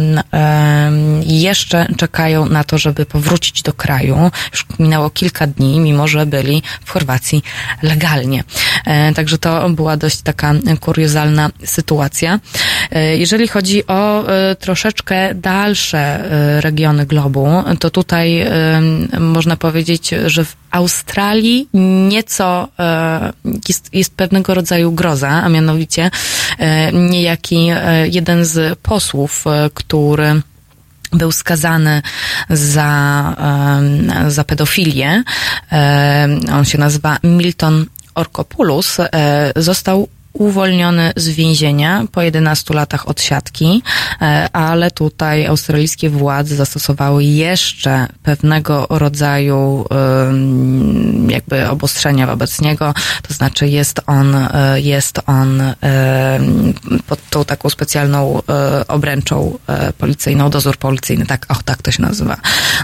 jeszcze czekają na to, żeby powrócić do kraju. Już minęło kilka dni, mimo że byli w Chorwacji legalnie. E, także to była dość taka kuriozalna sytuacja. E, jeżeli chodzi o e, troszeczkę dalsze regiony globu, to tutaj można powiedzieć, że w Australii nieco jest, jest pewnego rodzaju groza, a mianowicie niejaki jeden z posłów, który był skazany za, za pedofilię. On się nazywa Milton Orkopoulos. E, został uwolniony z więzienia po 11 latach odsiadki, e, ale tutaj australijskie władze zastosowały jeszcze pewnego rodzaju jakby obostrzenia wobec niego, to znaczy jest on, e, jest on pod tą taką specjalną e, obręczą policyjną, dozór policyjny, tak, och, tak to się nazywa,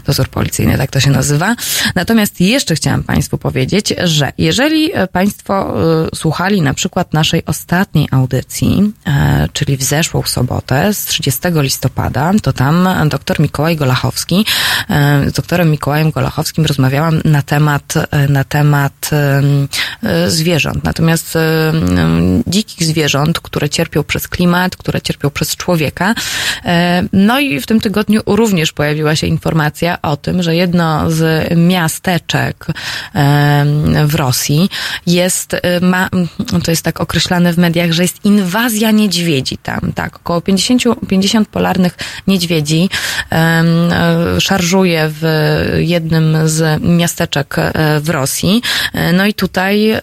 dozór policyjny, tak to się nazywa. Natomiast jeszcze chciałam Państwu powiedzieć, że jeżeli Państwo słuchali na przykład naszej naszej ostatniej audycji, e, czyli w zeszłą sobotę z 30 listopada, to tam dr Mikołaj Golachowski, e, z doktorem Mikołajem Golachowskim rozmawiałam na temat, e, na temat zwierząt. Natomiast dzikich zwierząt, które cierpią przez klimat, które cierpią przez człowieka. No i w tym tygodniu również pojawiła się informacja o tym, że jedno z miasteczek w Rosji jest, ma, to jest tak określone, określane w mediach, że jest inwazja niedźwiedzi tam, tak. Około 50, 50 polarnych niedźwiedzi um, szarżuje w jednym z miasteczek e, w Rosji. E, no i tutaj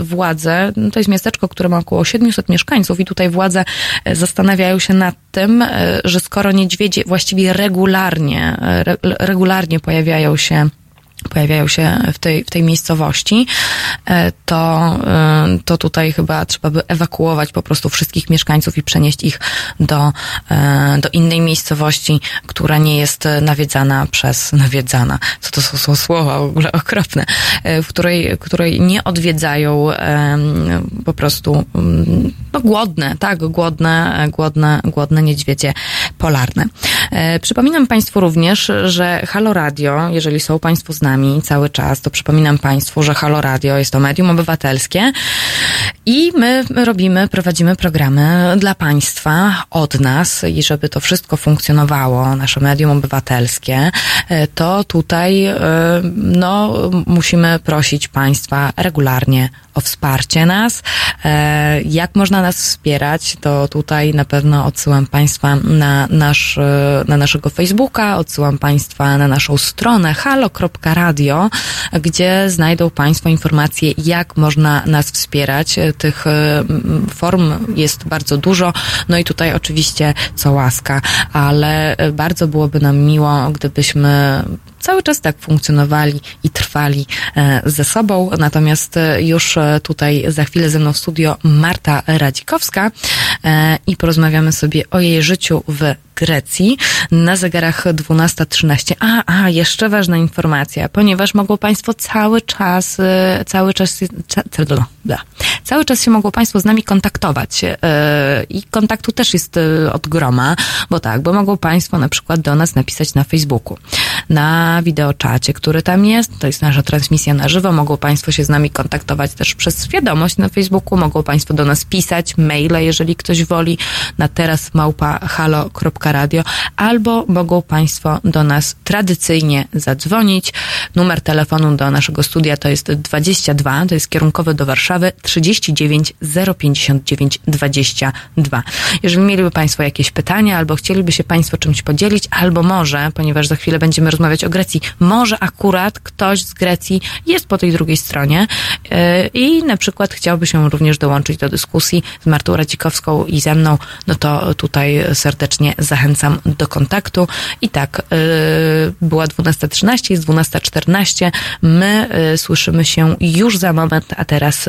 władze, no to jest miasteczko, które ma około 700 mieszkańców i tutaj władze zastanawiają się nad tym, że skoro niedźwiedzie właściwie regularnie, regularnie pojawiają się pojawiają się w tej, w tej miejscowości, e, to, e, to tutaj chyba trzeba by ewakuować po prostu wszystkich mieszkańców i przenieść ich do, e, do innej miejscowości, która nie jest nawiedzana przez, nawiedzana, co to są, są słowa w ogóle okropne, w której, której nie odwiedzają po prostu mm, no, głodne, tak, głodne, głodne, głodne niedźwiedzie polarne. Przypominam Państwu również, że Halo Radio, jeżeli są Państwo z nami cały czas, to przypominam Państwu, że Halo Radio jest to medium obywatelskie i my robimy, prowadzimy programy dla Państwa, od nas i żeby to wszystko funkcjonowało, nasze medium obywatelskie, e, to tutaj e, no, musimy prosić Państwa regularnie o wsparcie nas. E, jak można nas wspierać, to tutaj na pewno odsyłam Państwa na, nasz, na naszego Facebooka, odsyłam Państwa na naszą stronę halo.radio, gdzie znajdą Państwo informacje, jak można nas wspierać. Tych form jest bardzo dużo, no i tutaj oczywiście co łaska, ale bardzo byłoby nam miło, gdybyśmy cały czas tak funkcjonowali i trwali e, ze sobą. Natomiast e, już e, tutaj za chwilę ze mną w studio Marta Radzikowska i porozmawiamy sobie o jej życiu w Grecji na zegarach 12.13. A, a, jeszcze ważna informacja, ponieważ mogą Państwo cały czas, cały czas, cały czas się mogą Państwo z nami kontaktować. I kontaktu też jest od groma, bo tak, bo mogą Państwo na przykład do nas napisać na Facebooku, na wideoczacie, który tam jest, to jest nasza transmisja na żywo, mogą Państwo się z nami kontaktować też przez wiadomość na Facebooku, mogą Państwo do nas pisać, maile, jeżeli ktoś woli, na teraz małpa halo.radio, albo mogą Państwo do nas tradycyjnie zadzwonić. Numer telefonu do naszego studia to jest 22, to jest kierunkowy do Warszawy, 39 059 22. Jeżeli mieliby Państwo jakieś pytania, albo chcieliby się Państwo czymś podzielić, albo może, ponieważ za chwilę będziemy rozmawiać o Grecji, może akurat ktoś z Grecji jest po tej drugiej stronie yy, i na przykład chciałby się również dołączyć do dyskusji z Martą Radzikowską i ze mną, no to tutaj serdecznie zachęcam do kontaktu. I tak, yy, była 12.13, jest 12.14. My yy, słyszymy się już za moment, a teraz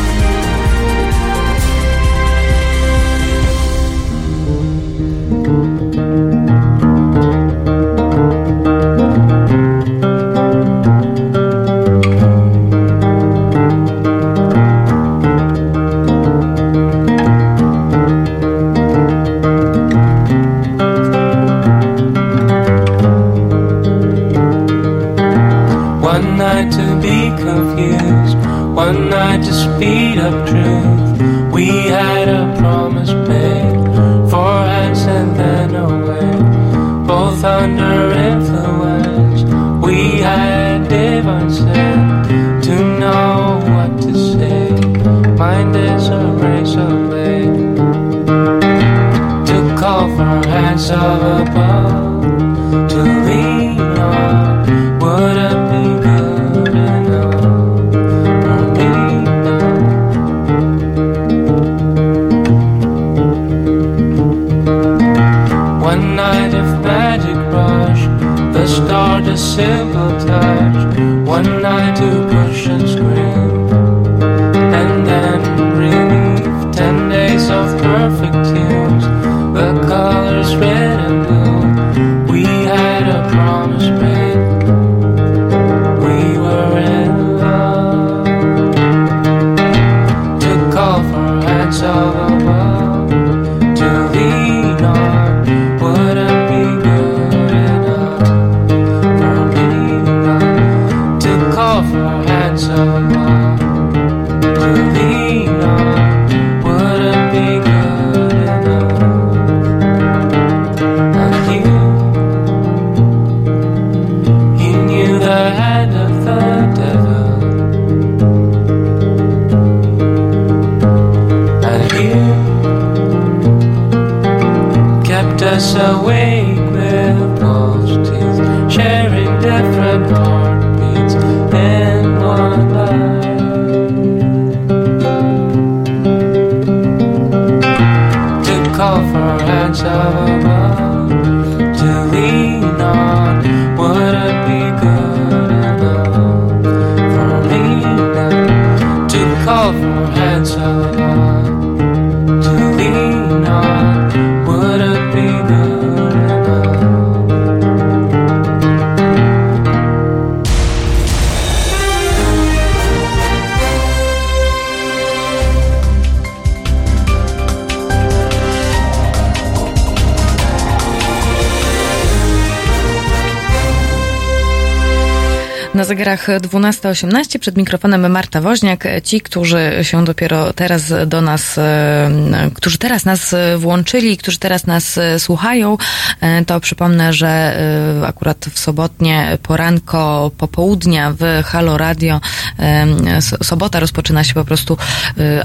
12.18, przed mikrofonem Marta Woźniak. Ci, którzy się dopiero teraz do nas, e, którzy teraz nas włączyli, którzy teraz nas słuchają, e, to przypomnę, że e, akurat w sobotnie poranko, popołudnia w Halo Radio, sobota rozpoczyna się po prostu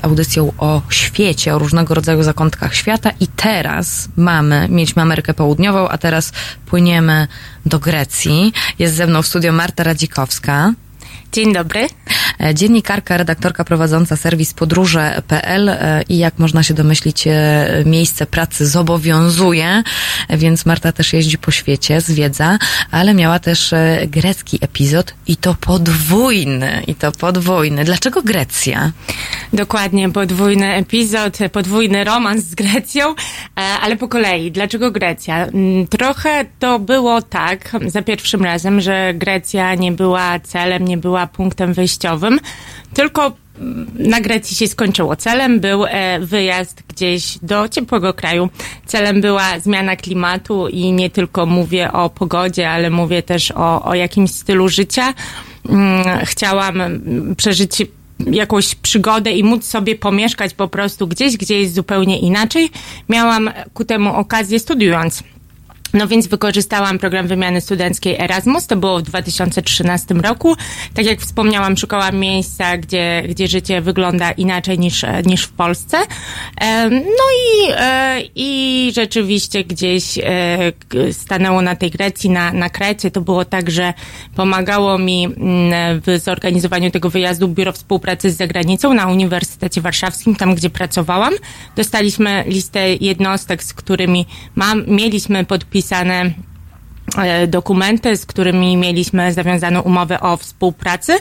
audycją o świecie, o różnego rodzaju zakątkach świata i teraz mamy, mieliśmy Amerykę Południową, a teraz płyniemy do Grecji. Jest ze mną w studio Marta Radzikowska. Dzień dobry. E, dziennikarka, redaktorka prowadząca serwis podróże.pl e, i jak można się domyślić, e, miejsce pracy zobowiązuje, więc Marta też jeździ po świecie, zwiedza, ale miała też grecki epizod i to podwójny, i to podwójny. Dlaczego Grecja? Dokładnie, podwójny epizod, podwójny romans z Grecją, ale po kolei. Dlaczego Grecja? Mm, trochę to było tak za pierwszym razem, że Grecja nie była celem, nie była punktem wyjściowym, tylko mm, na Grecji się skończyło. Celem był e, wyjazd gdzieś do ciepłego kraju. Celem była zmiana klimatu i nie tylko mówię o pogodzie, ale mówię też o, o jakimś stylu życia. Mm, chciałam przeżyć jakąś przygodę i móc sobie pomieszkać po prostu gdzieś, gdzie jest zupełnie inaczej. Miałam ku temu okazję studiując no więc wykorzystałam program wymiany studenckiej Erasmus, to było w 2013 roku. Tak jak wspomniałam, szukałam miejsca, gdzie, gdzie życie wygląda inaczej niż, niż w Polsce. No i, e, i rzeczywiście gdzieś e, stanęło na tej Grecji, na, na Krecie. To było tak, że pomagało mi mm, w zorganizowaniu tego wyjazdu Biuro Współpracy z zagranicą na Uniwersytecie Warszawskim, tam gdzie pracowałam. Dostaliśmy listę jednostek, z którymi mam, mieliśmy podpisać podpisane e, dokumenty, z którymi mieliśmy zawiązaną umowę o współpracy.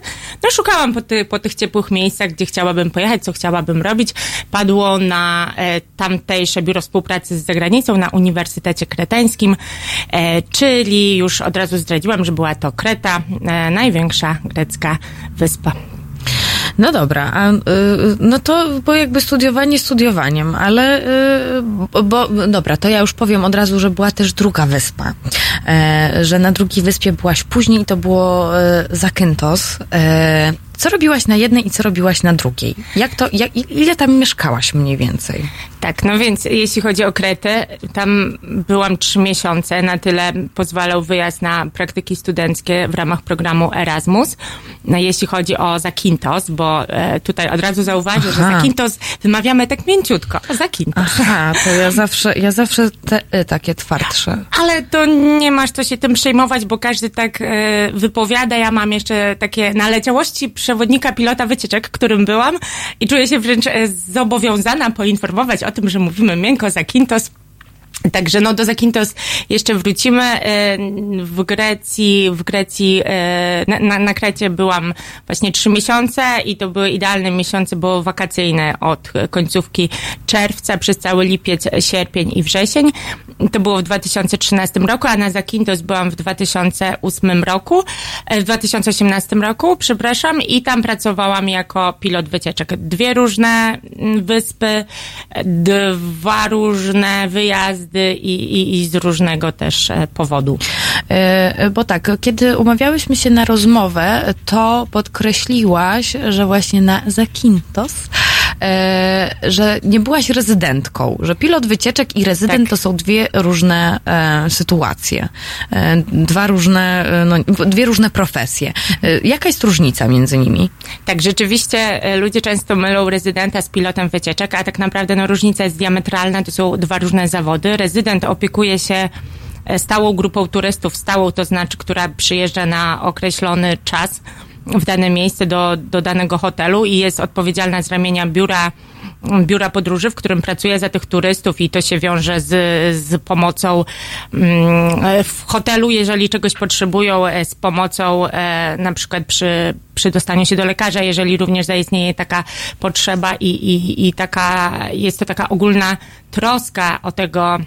No szukałam po, ty, po tych ciepłych miejscach, gdzie chciałabym pojechać, co chciałabym robić. Padło na e, tamtejsze biuro współpracy z zagranicą na Uniwersytecie Kreteńskim, e, czyli już od razu zdradziłam, że była to Kreta, e, największa grecka wyspa. No dobra, a, y, no to bo jakby studiowanie studiowaniem, ale y, bo dobra, to ja już powiem od razu, że była też druga wyspa, e, że na drugiej wyspie byłaś później to było e, Zakynthos. Co robiłaś na jednej i co robiłaś na drugiej? Jak to, jak, ile tam mieszkałaś mniej więcej? Tak, no więc jeśli chodzi o Kretę, tam byłam trzy miesiące, na tyle pozwalał wyjazd na praktyki studenckie w ramach programu Erasmus. No, jeśli chodzi o Zakintos, bo e, tutaj od razu zauważę, Aha. że Zakintos wymawiamy tak mięciutko. Zakintos. Aha, to ja zawsze, ja zawsze te, e, takie twardsze. Ale to nie masz co się tym przejmować, bo każdy tak e, wypowiada. Ja mam jeszcze takie naleciałości przewodnika pilota wycieczek, którym byłam i czuję się wręcz e, zobowiązana poinformować o tym, że mówimy miękko za Kintos. Także no do Zakintos jeszcze wrócimy. E, w Grecji, w Grecji, e, na, na, na Krecie byłam właśnie trzy miesiące i to były idealne miesiące, bo wakacyjne od końcówki czerwca przez cały lipiec, sierpień i wrzesień. To było w 2013 roku, a na Zakintos byłam w 2008 roku, e, w 2018 roku, przepraszam, i tam pracowałam jako pilot wycieczek. Dwie różne wyspy, dwa różne wyjazdy, i, i, i z różnego też e, powodu. E, bo tak, kiedy umawiałyśmy się na rozmowę, to podkreśliłaś, że właśnie na Zakintos e, że nie byłaś rezydentką, że pilot wycieczek i rezydent tak. to są dwie różne e, sytuacje, e, dwa różne, no, dwie różne profesje. E, jaka jest różnica między nimi? Tak, rzeczywiście ludzie często mylą rezydenta z pilotem wycieczek, a tak naprawdę no, różnica jest diametralna, to są dwa różne zawody. Rezydent opiekuje się stałą grupą turystów, stałą to znaczy, która przyjeżdża na określony czas w dane miejsce do, do danego hotelu i jest odpowiedzialna z ramienia biura biura podróży, w którym pracuje za tych turystów i to się wiąże z, z pomocą mm, w hotelu, jeżeli czegoś potrzebują, e, z pomocą e, na przykład przy, przy dostaniu się do lekarza, jeżeli również zaistnieje taka potrzeba i, i, i taka, jest to taka ogólna troska o tego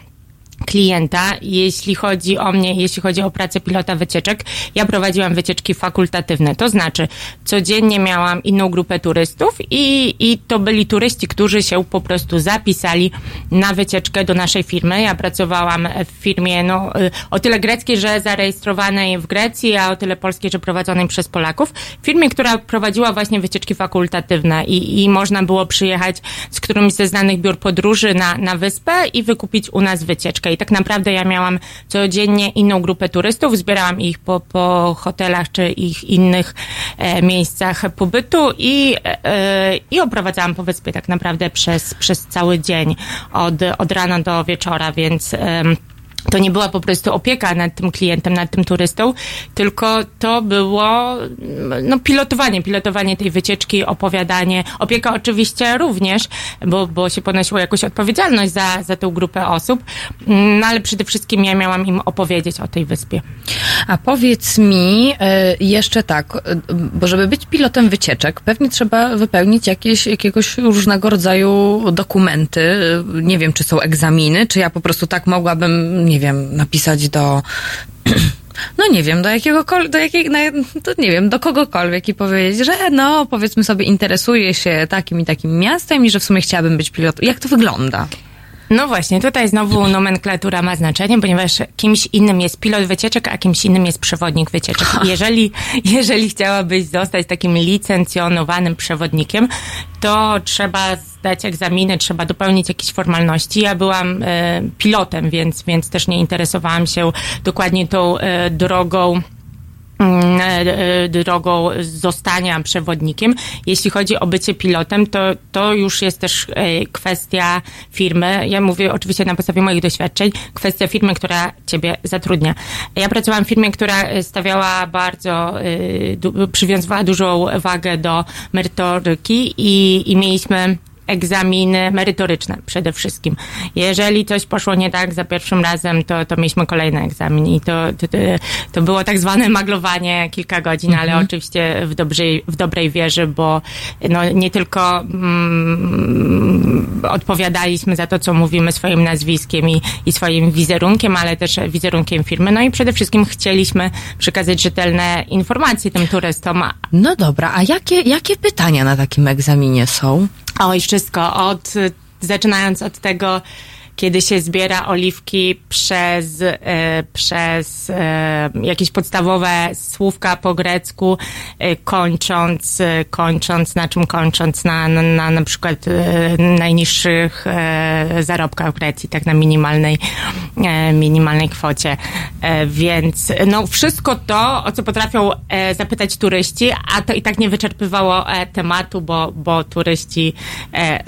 klienta, jeśli chodzi o mnie, jeśli chodzi o pracę pilota wycieczek. Ja prowadziłam wycieczki fakultatywne, to znaczy codziennie miałam inną grupę turystów i, i to byli turyści, którzy się po prostu zapisali na wycieczkę do naszej firmy. Ja pracowałam w firmie no, y, o tyle greckiej, że zarejestrowanej w Grecji, a o tyle polskiej, że prowadzonej przez Polaków. W firmie, która prowadziła właśnie wycieczki fakultatywne i, i można było przyjechać z którymś ze znanych biur podróży na, na wyspę i wykupić u nas wycieczkę i tak naprawdę ja miałam codziennie inną grupę turystów, zbierałam ich po, po hotelach czy ich innych e, miejscach pobytu i, e, i oprowadzałam po wyspie tak naprawdę przez, przez cały dzień, od, od rana do wieczora, więc... E, to nie była po prostu opieka nad tym klientem, nad tym turystą, tylko to było no, pilotowanie, pilotowanie tej wycieczki, opowiadanie. Opieka oczywiście również, bo, bo się ponosiło jakąś odpowiedzialność za, za tę grupę osób, no ale przede wszystkim ja miałam im opowiedzieć o tej wyspie. A powiedz mi e, jeszcze tak, e, bo żeby być pilotem wycieczek, pewnie trzeba wypełnić jakieś, jakiegoś różnego rodzaju dokumenty. Nie wiem, czy są egzaminy, czy ja po prostu tak mogłabym, nie wiem, napisać do no nie wiem, do jakiegokolwiek, do jakiej, to nie wiem, do kogokolwiek i powiedzieć, że no, powiedzmy sobie, interesuję się takim i takim miastem i że w sumie chciałabym być pilotem. Jak to wygląda? No właśnie, tutaj znowu nomenklatura ma znaczenie, ponieważ kimś innym jest pilot wycieczek, a kimś innym jest przewodnik wycieczek. Jeżeli, jeżeli chciałabyś zostać takim licencjonowanym przewodnikiem, to trzeba zdać egzaminy, trzeba dopełnić jakieś formalności. Ja byłam e, pilotem, więc, więc też nie interesowałam się dokładnie tą e, drogą drogą zostania przewodnikiem. Jeśli chodzi o bycie pilotem, to, to już jest też e, kwestia firmy. Ja mówię oczywiście na podstawie moich doświadczeń, kwestia firmy, która ciebie zatrudnia. Ja pracowałam w firmie, która stawiała bardzo, przywiązywała dużą wagę do merytoryki i, i mieliśmy egzaminy merytoryczne przede wszystkim. Jeżeli coś poszło nie tak za pierwszym razem, to, to mieliśmy kolejny egzamin i to, to, to było tak zwane maglowanie kilka godzin, ale mhm. oczywiście w dobrej, w dobrej wierze, bo no, nie tylko mm, odpowiadaliśmy za to, co mówimy swoim nazwiskiem i, i swoim wizerunkiem, ale też wizerunkiem firmy. No i przede wszystkim chcieliśmy przekazać rzetelne informacje tym turystom. No dobra, a jakie, jakie pytania na takim egzaminie są? Oj, wszystko. Od, zaczynając od tego, kiedy się zbiera oliwki przez, e, przez e, jakieś podstawowe słówka po grecku, e, kończąc, kończąc, na czym kończąc? Na, na, na, na przykład najniższych zarobkach w Grecji, tak na minimalnej, minimalnej kwocie. więc no wszystko to, o co potrafią zapytać turyści, a to i tak nie wyczerpywało tematu, bo, bo turyści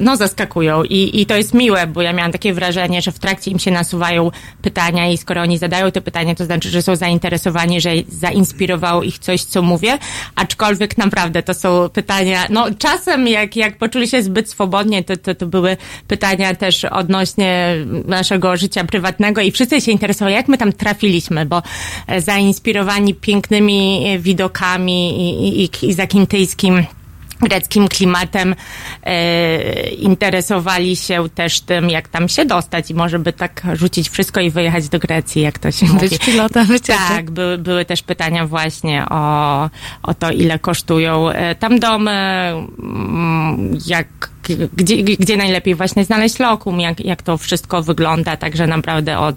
no zaskakują I, i to jest miłe, bo ja miałam takie wrażenie, wrażenie, że w trakcie im się nasuwają pytania i skoro oni zadają te pytania, to znaczy, że są zainteresowani, że zainspirowało ich coś, co mówię, aczkolwiek naprawdę to są pytania, no czasem jak, jak poczuli się zbyt swobodnie, to, to, to były pytania też odnośnie naszego życia prywatnego i wszyscy się interesowali, jak my tam trafiliśmy, bo e, zainspirowani pięknymi widokami i, i, i zakintyjskim greckim klimatem e, interesowali się też tym, jak tam się dostać i może by tak rzucić wszystko i wyjechać do Grecji, jak to się Być mówi. Być wycieczek. Tak, były, były też pytania właśnie o, o to, ile kosztują e, tam domy, mm, jak gdzie, gdzie najlepiej właśnie znaleźć lokum, jak, jak to wszystko wygląda, także naprawdę od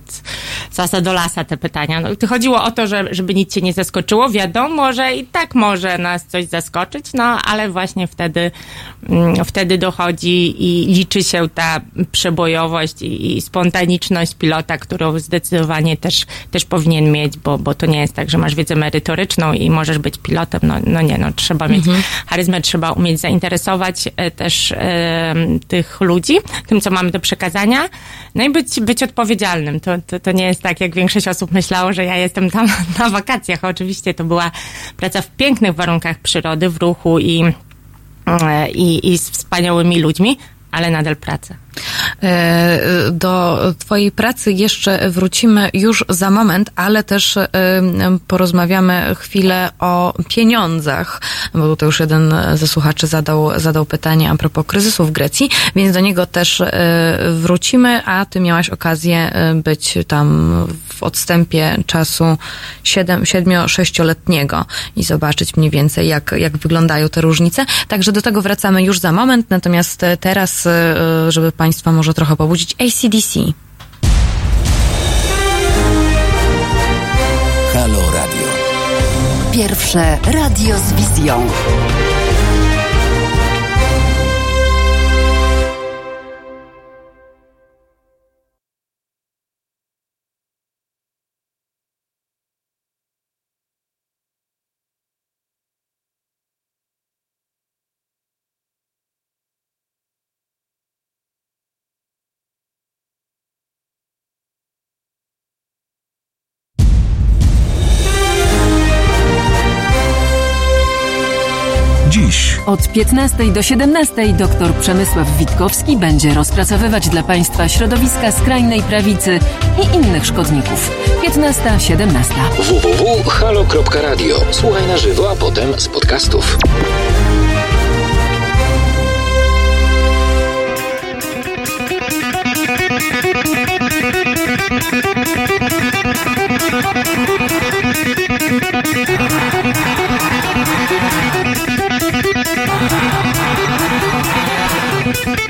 sasa do lasa te pytania. No, chodziło o to, że, żeby nic cię nie zaskoczyło. Wiadomo, że i tak może nas coś zaskoczyć, no ale właśnie wtedy, mm, wtedy dochodzi i liczy się ta przebojowość i, i spontaniczność pilota, którą zdecydowanie też, też powinien mieć, bo, bo to nie jest tak, że masz wiedzę merytoryczną i możesz być pilotem. No, no nie, no trzeba mieć mhm. charyzmę, trzeba umieć zainteresować e, też e, tych ludzi, tym, co mamy do przekazania, no i być, być odpowiedzialnym. To, to, to nie jest tak, jak większość osób myślało, że ja jestem tam na wakacjach. Oczywiście to była praca w pięknych warunkach przyrody, w ruchu i, e, i, i z wspaniałymi ludźmi, ale nadal praca. E, do Twojej pracy jeszcze wrócimy już za moment, ale też e, porozmawiamy chwilę o pieniądzach, bo tutaj już jeden ze słuchaczy zadał, zadał pytanie a propos kryzysu w Grecji, więc do niego też e, wrócimy, a Ty miałaś okazję być tam w odstępie czasu 7-6-letniego i zobaczyć mniej więcej, jak, jak wyglądają te różnice. Także do tego wracamy już za moment, natomiast teraz, żeby Państwa może trochę pobudzić ACDC. Halo Radio. Pierwsze radio z wizją. Od 15 do 17 dr Przemysław Witkowski będzie rozpracowywać dla Państwa środowiska skrajnej prawicy i innych szkodników. 15-17. www.halo.radio. Słuchaj na żywo, a potem z podcastów. Thank you.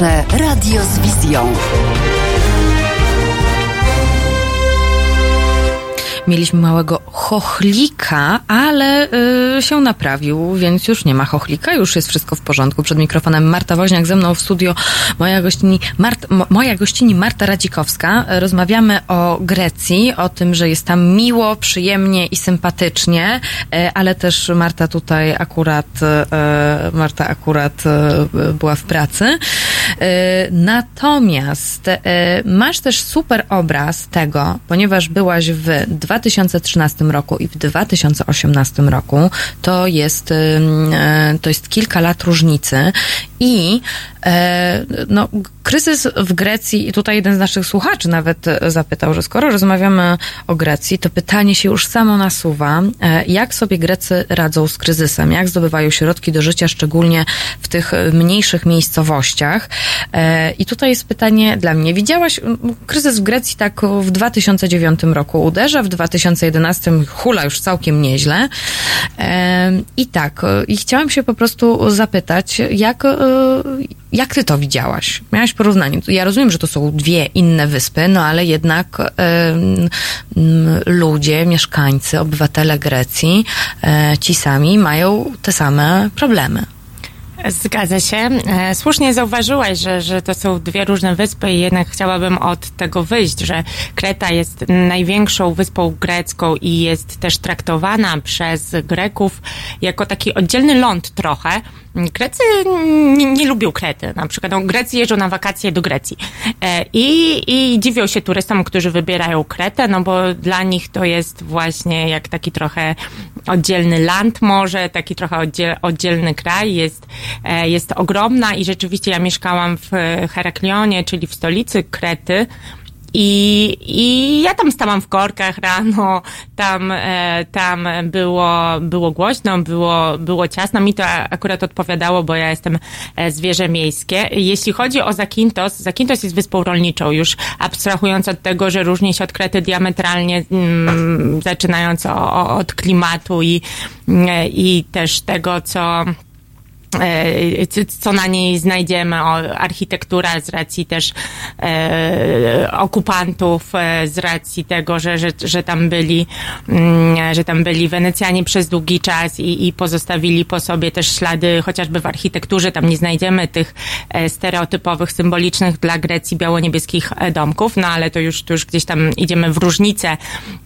pierwsze radio z wizją. Mieliśmy małego chochlika, ale y, się naprawił, więc już nie ma chochlika, już jest wszystko w porządku. Przed mikrofonem Marta Woźniak, ze mną w studio moja gościni, Mart, moja gościni Marta Radzikowska. Rozmawiamy o Grecji, o tym, że jest tam miło, przyjemnie i sympatycznie, y, ale też Marta tutaj akurat, y, Marta akurat y, była w pracy. Y, natomiast y, masz też super obraz tego, ponieważ byłaś w 2013 roku i w 2018 roku to jest, e, to jest kilka lat różnicy i e, no, kryzys w Grecji, i tutaj jeden z naszych słuchaczy nawet zapytał, że skoro rozmawiamy o Grecji, to pytanie się już samo nasuwa, e, jak sobie Grecy radzą z kryzysem, jak zdobywają środki do życia, szczególnie w tych mniejszych miejscowościach. I tutaj jest pytanie dla mnie. Widziałaś, kryzys w Grecji tak w 2009 roku uderza, w 2011 hula już całkiem nieźle. I tak, i chciałam się po prostu zapytać, jak, jak ty to widziałaś? Miałaś porównanie. Ja rozumiem, że to są dwie inne wyspy, no ale jednak ludzie, mieszkańcy, obywatele Grecji, e, ci sami mają te same problemy. Zgadza się. E, słusznie zauważyłaś, że, że to są dwie różne wyspy i jednak chciałabym od tego wyjść, że Kreta jest największą wyspą grecką i jest też traktowana przez Greków jako taki oddzielny ląd trochę. Grecy nie, nie lubią Krety. Na przykład no, Grecy jeżdżą na wakacje do Grecji e, i, i dziwią się turystom, którzy wybierają Kretę, no bo dla nich to jest właśnie jak taki trochę oddzielny land może, taki trochę oddziel, oddzielny kraj. Jest E, jest ogromna i rzeczywiście ja mieszkałam w Heraklionie, czyli w stolicy Krety. I, I ja tam stałam w korkach rano, tam, e, tam było, było głośno, było, było ciasno. Mi to akurat odpowiadało, bo ja jestem e, zwierzę miejskie. Jeśli chodzi o Zakintos, Zakintos jest wyspą rolniczą, już abstrahując od tego, że różni się od Krety diametralnie, mm, zaczynając o, od klimatu i, i też tego, co E, co na niej znajdziemy, o, architektura z racji też e, okupantów, e, z racji tego, że, że, że tam byli, mm, że tam byli Wenecjanie przez długi czas i, i pozostawili po sobie też ślady, chociażby w architekturze, tam nie znajdziemy tych e, stereotypowych, symbolicznych dla Grecji biało-niebieskich e, domków, no ale to już, to już gdzieś tam idziemy w różnicę,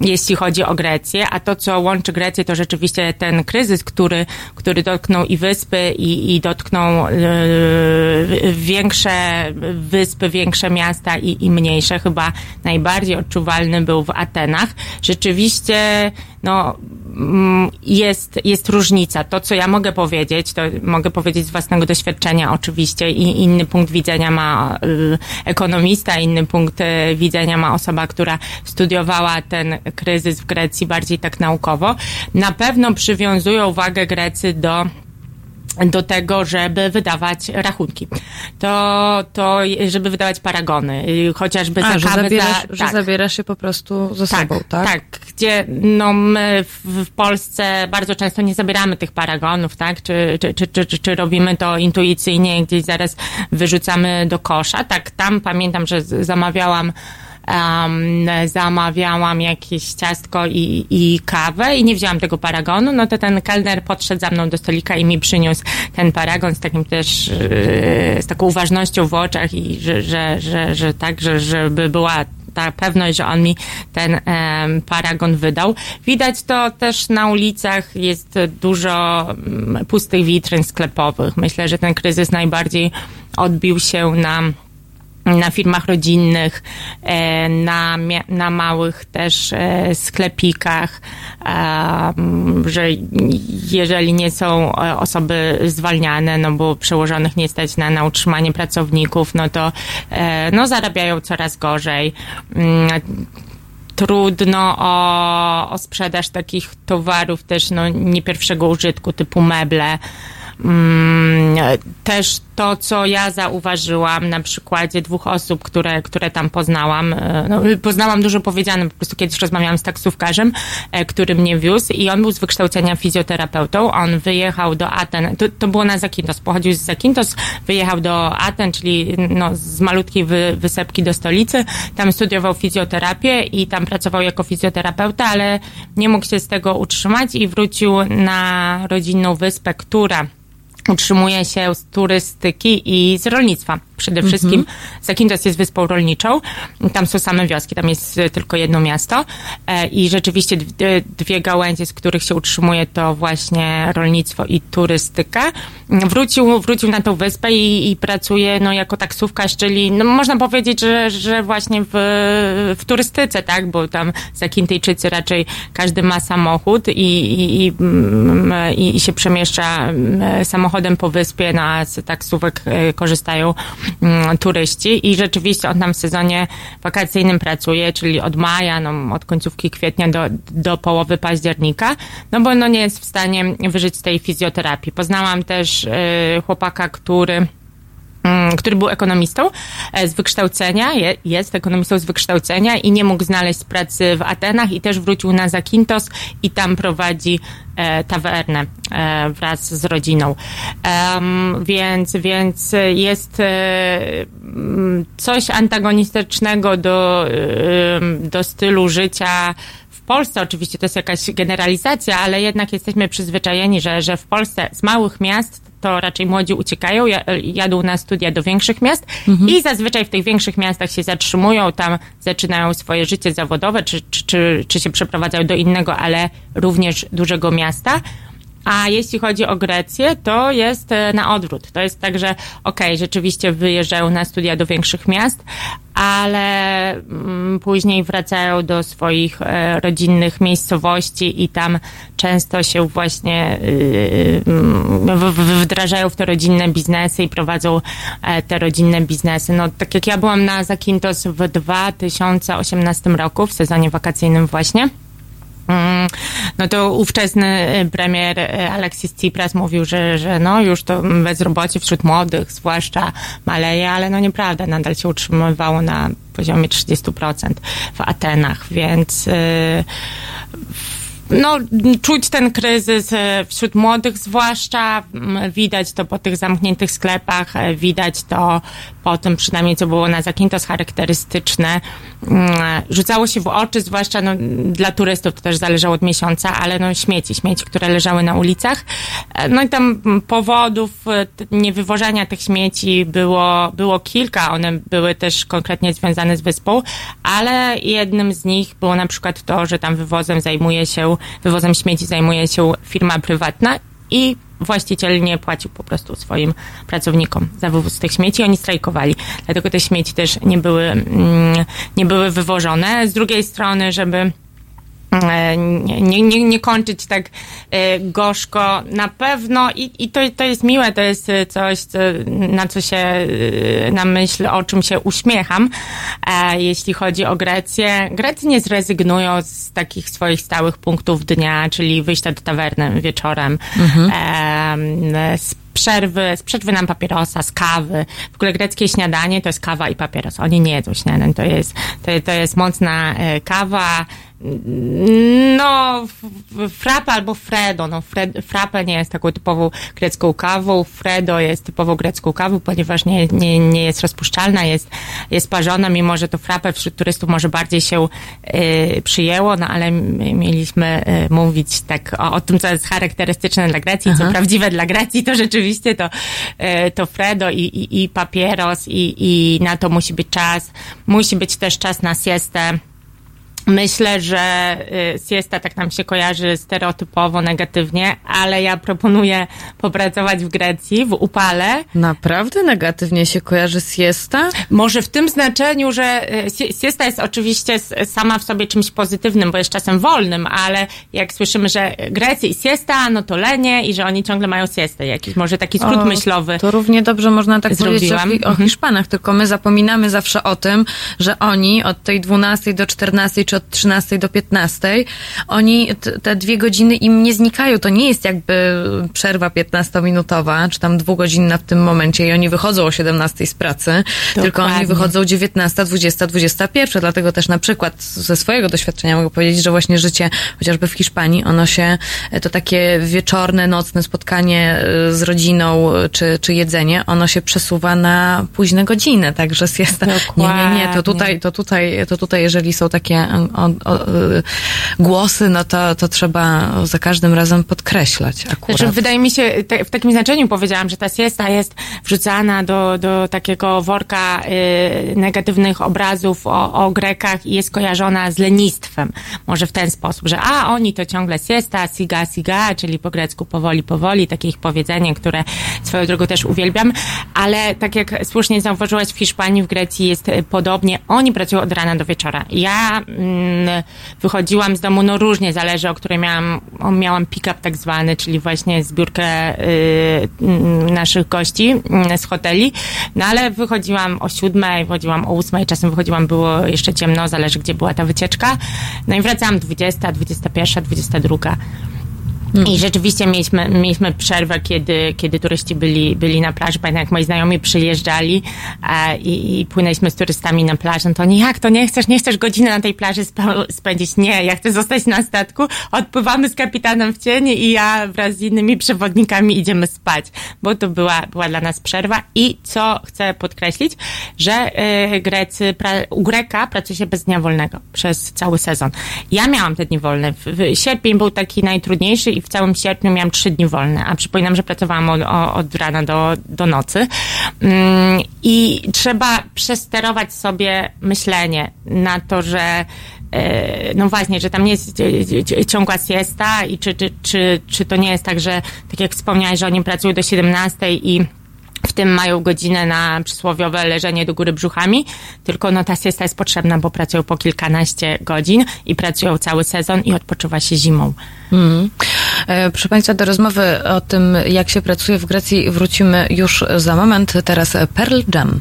jeśli chodzi o Grecję, a to, co łączy Grecję, to rzeczywiście ten kryzys, który, który dotknął i wyspy, i i, dotkną y, większe wyspy, większe miasta i, i mniejsze. Chyba najbardziej odczuwalny był w Atenach. Rzeczywiście, no, mm, jest, jest różnica. To, co ja mogę powiedzieć, to mogę powiedzieć z własnego doświadczenia oczywiście i inny punkt widzenia ma y, ekonomista, inny punkt y, widzenia ma osoba, która studiowała ten kryzys w Grecji bardziej tak naukowo. Na pewno przywiązują wagę Grecy do do tego, żeby wydawać rachunki. To, to żeby wydawać paragony, chociażby A, za kawę, zabierasz, za, że tak. zabierasz się po prostu ze tak, sobą, tak? Tak, gdzie no my w, w, Polsce bardzo często nie zabieramy tych paragonów, tak? Czy, czy, czy, czy, czy robimy to intuicyjnie, gdzieś zaraz wyrzucamy do kosza. Tak, tam pamiętam, że zamawiałam um, zamawiałam jakieś ciastko i, i kawę i nie wzięłam tego paragonu, no to ten kelner podszedł za mną do stolika i mi przyniósł ten paragon z takim też, yy, z taką uważnością w oczach i że, że, że, że tak, że, żeby była ta pewność, że on mi ten paragon wydał. Widać to też na ulicach, jest dużo um, pustych witryn sklepowych. Myślę, że ten kryzys najbardziej odbił się na na firmach rodzinnych, e, na, na małych też e, sklepikach, że jeżeli nie są e, osoby zwalniane, no bo przełożonych nie stać na, na utrzymanie pracowników, no to no, zarabiają coraz gorzej mm, trudno o, o sprzedaż takich towarów też no, nie pierwszego użytku typu meble. Mm, też to, co ja zauważyłam na przykładzie dwóch osób, które, które tam poznałam. e, No, poznałam dużo powiedziane, po prostu kiedyś rozmawiałam z taksówkarzem, e, który mnie wiózł i on był z wykształcenia fizjoterapeutą. On wyjechał do Aten, to, to było na Zakintos, pochodził z Zakintos, wyjechał do Aten, czyli no, z malutkiej wy, wysepki do stolicy. Tam studiował fizjoterapię i tam pracował jako fizjoterapeuta, ale nie mógł się z tego utrzymać i wrócił na rodzinną wyspę, która utrzymuje się z turystyki i z rolnictwa. Przede wszystkim Zakynthos jest wyspą rolniczą. Tam są same wioski, tam jest e, tylko jedno miasto e, i rzeczywiście dwie, gałęzie, z których się utrzymuje to właśnie rolnictwo i turystyka. Wrócił, wrócił na tą wyspę i, i pracuje no, jako taksówkarz, czyli no, można powiedzieć, że, że właśnie w, w turystyce, tak, bo tam Zakintyjczycy raczej każdy ma samochód i, i, i, mm, i, i się przemieszcza mm, samochodem po wyspie, no, a z taksówek e, korzystają turyści i rzeczywiście on tam w sezonie wakacyjnym pracuje, czyli od maja, no, od końcówki kwietnia do, do połowy października, no bo no, nie jest w stanie wyżyć z tej fizjoterapii. Poznałam też e, chłopaka, który mm, który był ekonomistą e, z wykształcenia, je, jest ekonomistą z wykształcenia i nie mógł znaleźć pracy w Atenach i też wrócił na Zakintos i tam prowadzi e, tawernę e, wraz z rodziną. Więc, więc jest mm, coś antagonistycznego do, do stylu życia w Polsce oczywiście to jest jakaś generalizacja, ale jednak jesteśmy przyzwyczajeni, że, że w Polsce z małych miast to raczej młodzi uciekają, ja- jadą na studia do większych miast i zazwyczaj w tych większych miastach się zatrzymują, tam zaczynają swoje życie zawodowe, czy, czy, czy, czy się przeprowadzają do innego, ale również dużego miasta. A jeśli chodzi o Grecję, to jest e, na odwrót. To jest tak, że okej, rzeczywiście wyjeżdżają na studia do większych miast, ale mm, później wracają do swoich e, rodzinnych miejscowości i tam często się właśnie y, w- wdrażają w te rodzinne biznesy i prowadzą e, te rodzinne biznesy. No, tak jak ja byłam na Zakintos w 2018 roku, w sezonie wakacyjnym właśnie, No to ówczesny y, premier y, Alexis Tsipras mówił, że, że no już to bezrobocie wśród młodych zwłaszcza maleje, ale no nieprawda, nadal się utrzymywało na poziomie 30% w Atenach, więc y, no, czuć ten kryzys e, wśród młodych zwłaszcza, widać to po tych zamkniętych sklepach, e, widać to po tym przynajmniej, co było na Zakintos charakterystyczne. Rzucało się w oczy, zwłaszcza no, dla turystów, to też zależało od miesiąca, ale no śmieci, śmieci, które leżały na ulicach. E, No i tam powodów niewywożenia tych śmieci było, było kilka, one były też konkretnie związane z wyspą, ale jednym z nich było na przykład to, że tam wywozem zajmuje się, wywozem śmieci zajmuje się firma prywatna i właściciel nie płacił po prostu swoim pracownikom za wywóz tych śmieci, oni strajkowali. Dlatego te śmieci też nie były, mm, nie były wywożone. Z drugiej strony, żeby nie, nie, nie, kończyć tak e, gorzko. Na pewno i, i to, to jest miłe, to jest e, coś, co, na co się, e, na myśl, o czym się uśmiecham, jeśli chodzi o Grecję. Grecy nie zrezygnują z takich swoich stałych punktów dnia, czyli wyjścia do tawerny wieczorem, e, z przerwy, z przerwy nam papierosa, z kawy. W ogóle greckie śniadanie to jest kawa i papieros. Oni nie jedzą śniadań, to jest, to, to jest mocna kawa, no, f- frappe albo Fredo. No, Fred, frappe nie jest taką typową grecką kawą. Fredo jest typową grecką kawą, ponieważ nie, nie, nie jest rozpuszczalna, jest, jest parzona, mimo że to frappe wśród turystów może bardziej się y, przyjęło, no ale mieliśmy y, mówić tak o, o tym, co jest charakterystyczne dla Grecji, co prawdziwe dla Grecji, to rzeczywiście to, y, to Fredo i, i, i papieros i, i na to musi być czas. Musi być też czas na siestę. Myślę, że y, siesta tak nam się kojarzy stereotypowo negatywnie, ale ja proponuję popracować w Grecji, w upale. Naprawdę negatywnie się kojarzy siesta? Może w tym znaczeniu, że y, sie- siesta jest oczywiście sama w sobie czymś pozytywnym, bo jest czasem wolnym, ale jak słyszymy, że Grecy i siesta, no to lenie i że oni ciągle mają siestę. Jakiś może taki skrót O, myślowy. To równie dobrze można tak powiedzieć o, Zrobiłam. O Hiszpanach, tylko my zapominamy zawsze o tym, że oni od tej 12 do 14 czy czy od 13 do 15, oni te dwie godziny im nie znikają. To nie jest jakby przerwa 15-minutowa, czy tam dwugodzinna w tym momencie i oni wychodzą o 17 z pracy, Dokładnie. tylko oni wychodzą 19, 20, 21. Dlatego też na przykład ze swojego doświadczenia mogę powiedzieć, że właśnie życie chociażby w Hiszpanii, ono się, to takie wieczorne, nocne spotkanie z rodziną, czy, czy jedzenie, ono się przesuwa na późne godziny, także siesta. Nie, nie, nie, to tutaj, to tutaj, to tutaj, jeżeli są takie o, o, głosy, no to, to trzeba za każdym razem podkreślać akurat. Znaczy, wydaje mi się, te, w takim znaczeniu powiedziałam, że ta siesta jest wrzucana do, do takiego worka y, negatywnych obrazów o, o Grekach i jest kojarzona z lenistwem. Może w ten sposób, że a, oni to ciągle siesta, siga, siga, czyli po grecku powoli, powoli, takie ich powiedzenie, które swoją drogą też uwielbiam, ale tak jak słusznie zauważyłaś, w Hiszpanii, w Grecji jest podobnie. Oni pracują od rana do wieczora. Ja mm, wychodziłam z domu, no różnie, zależy o której miałam, miałam pick-up tak zwany, czyli właśnie zbiórkę y, naszych gości y, z hoteli, no ale wychodziłam o siódmej, wychodziłam o ósmej, czasem wychodziłam, było jeszcze ciemno, zależy gdzie była ta wycieczka. No i wracałam 20, 21, 22. Mm. I rzeczywiście mieliśmy, mieliśmy przerwę, kiedy, kiedy turyści byli, byli na plaży. Pamiętam, jak moi znajomi przyjeżdżali e, i, i płynęliśmy z turystami na plażę. No to nie, jak to nie chcesz, nie chcesz godziny na tej plaży spędzić? Nie, ja chcę zostać na statku. Odpływamy z kapitanem w cienie i ja wraz z innymi przewodnikami idziemy spać, bo to była, była dla nas przerwa. I co chcę podkreślić, że y, Grecy, pra, u Greka pracuje się bez dnia wolnego przez cały sezon. Ja miałam te dni wolne. W, w sierpień był taki najtrudniejszy i w całym sierpniu miałam trzy dni wolne, a przypominam, że pracowałam od, od rana do, do nocy. Mm, I trzeba przesterować sobie myślenie na to, że e, no właśnie, że tam nie jest ciągła siesta i czy, czy, czy, czy to nie jest tak, że tak jak wspomniałeś, że oni pracują do 17 i w tym mają godzinę na przysłowiowe leżenie do góry brzuchami, tylko no ta siesta jest potrzebna, bo pracują po kilkanaście godzin i pracują cały sezon i odpoczywa się zimą. Mm. proszę Państwa, do rozmowy o tym, jak się pracuje w Grecji wrócimy już za moment. Teraz Pearl Jam.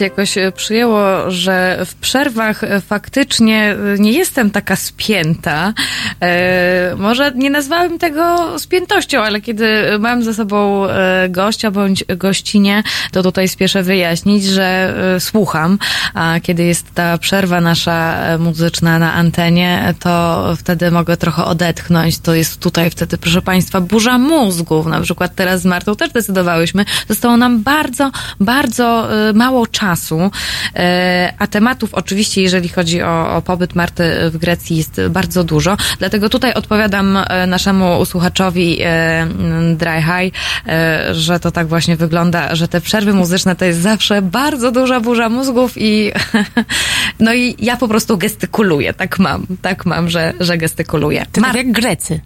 Się jakoś e, przyjęło, że w przerwach e, faktycznie e, nie jestem taka spięta. Może nie nazwałem tego spiętością, ale kiedy mam ze sobą gościa bądź gościnie, to tutaj spieszę wyjaśnić, że słucham, a kiedy jest ta przerwa nasza muzyczna na antenie, to wtedy mogę trochę odetchnąć. To jest tutaj wtedy, proszę Państwa, burza mózgów. Na przykład teraz z Martą też decydowałyśmy. Zostało nam bardzo, bardzo mało czasu, e, a tematów oczywiście, jeżeli chodzi o, o pobyt Marty w Grecji jest bardzo dużo, dlatego tutaj odpowiadam e, naszemu słuchaczowi e, Dry High, że to tak właśnie wygląda, że te przerwy muzyczne to jest zawsze bardzo duża burza mózgów i no i ja po prostu gestykuluję, tak mam, tak mam, że, że gestykuluję. To tak jak Grecy.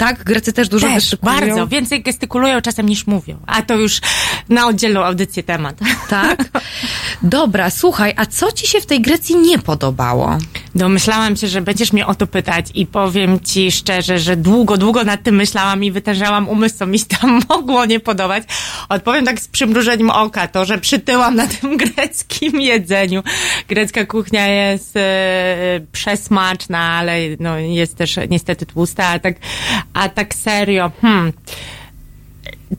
Tak, Grecy też dużo też, gestykulują. bardzo. Więcej gestykulują czasem niż mówią. A to już na oddzielną audycję temat. Tak? Dobra, słuchaj, a co ci się w tej Grecji nie podobało? Domyślałam się, że będziesz mnie o to pytać i powiem ci szczerze, że długo, długo nad tym myślałam i wytężałam umysł, co mi się tam mogło nie podobać. Odpowiem tak z przymrużeniem oka, to, że przytyłam na tym greckim jedzeniu. Grecka kuchnia jest e, przesmaczna, ale no, jest też niestety tłusta, a tak, a tak serio, hmm,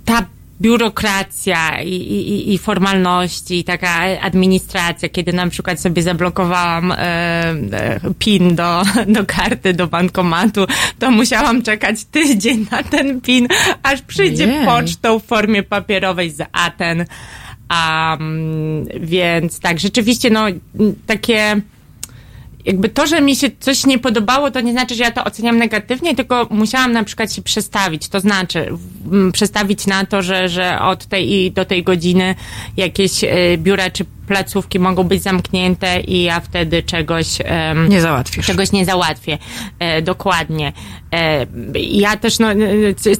ta biurokracja i, i, i formalności, i taka administracja, kiedy na przykład sobie zablokowałam e, e, PIN do, do karty, do bankomatu, to musiałam czekać tydzień na ten PIN, aż przyjdzie Jej. pocztą w formie papierowej z Aten. Um, więc tak, rzeczywiście, no, takie jakby to, że mi się coś nie podobało, to nie znaczy, że ja to oceniam negatywnie, tylko musiałam na przykład się przestawić. To znaczy, przestawić na to, że, że od tej i do tej godziny jakieś e, biura czy placówki mogą być zamknięte i ja wtedy czegoś nie załatwisz. Czegoś nie załatwię. E, dokładnie. E, ja też no,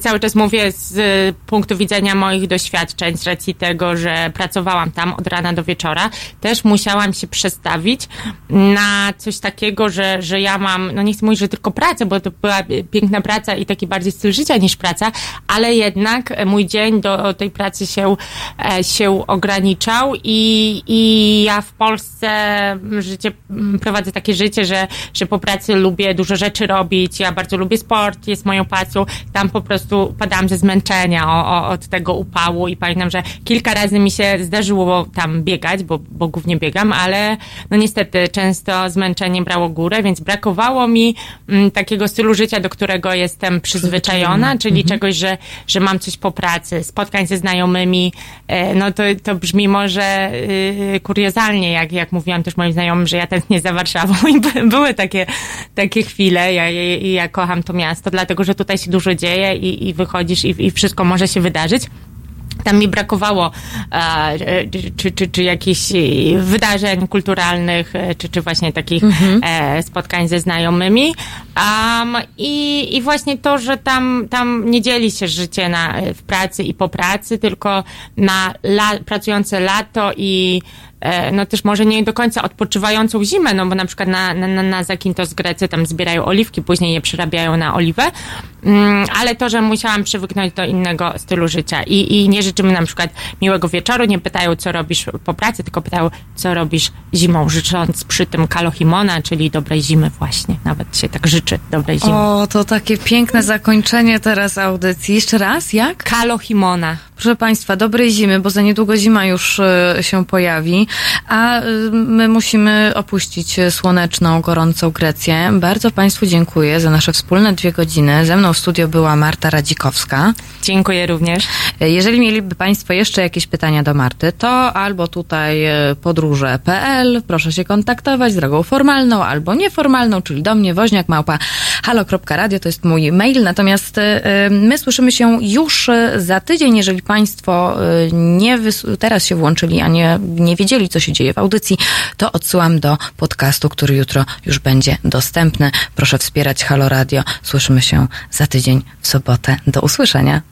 cały czas mówię z punktu widzenia moich doświadczeń, z racji tego, że pracowałam tam od rana do wieczora, też musiałam się przestawić na coś takiego, że, że ja mam, no nie chcę mówić, że tylko pracę, bo to była piękna praca i taki bardziej styl życia niż praca, ale jednak mój dzień do tej pracy się, e, się ograniczał i, i i ja w Polsce życie, prowadzę takie życie, że, że po pracy lubię dużo rzeczy robić. Ja bardzo lubię sport, jest moją pasją. Tam po prostu padałam ze zmęczenia o, o, od tego upału i pamiętam, że kilka razy mi się zdarzyło tam biegać, bo, bo głównie biegam, ale no niestety często zmęczenie brało górę, więc brakowało mi m, mm, takiego stylu życia, do którego jestem przyzwyczajona, czyli mhm. czegoś, że, że mam coś po pracy, spotkań ze znajomymi. E, no to, to brzmi może y, kuriozalnie, jak, jak mówiłam też moim znajomym, że ja tęsknię za Warszawą i były takie, takie chwile. Ja, ja, ja kocham to miasto, dlatego że tutaj się dużo dzieje i, i wychodzisz i, i wszystko może się wydarzyć tam mi brakowało czy, czy, czy jakichś wydarzeń kulturalnych, e, czy, czy właśnie takich mhm. e, spotkań ze znajomymi. Um, i, I właśnie to, że tam, tam nie dzieli się życie na, w pracy i po pracy, tylko na la, pracujące lato i no też może nie do końca odpoczywającą zimę, no bo na przykład na, na, na Zakintos Grecy tam zbierają oliwki, później je przerabiają na oliwę, mm, ale to, że musiałam przywyknąć do innego stylu życia i, i nie życzymy na przykład miłego wieczoru, nie pytają, co robisz po pracy, tylko pytają, co robisz zimą, życząc przy tym kalohimona, czyli dobrej zimy właśnie, nawet się tak życzy dobrej zimy. O, to takie piękne zakończenie teraz audycji. Jeszcze raz, jak? Kalohimona. Proszę Państwa, dobrej zimy, bo za niedługo zima już e, się pojawi, a e, my musimy opuścić słoneczną, gorącą Grecję. Bardzo Państwu dziękuję za nasze wspólne dwie godziny. Ze mną w studio była Marta Radzikowska. Dziękuję również. Jeżeli mieliby Państwo jeszcze jakieś pytania do Marty, to albo tutaj podróże.pl, proszę się kontaktować z drogą formalną albo nieformalną, czyli do mnie woźniak małpa halo.radio, to jest mój mail. Natomiast my słyszymy się już za tydzień, jeżeli Państwo y, nie teraz się włączyli, a nie, nie wiedzieli, co się dzieje w audycji, to odsyłam do podcastu, który jutro już będzie dostępny. Proszę wspierać Halo Radio. Słyszymy się za tydzień w sobotę. Do usłyszenia.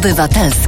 obywatelska.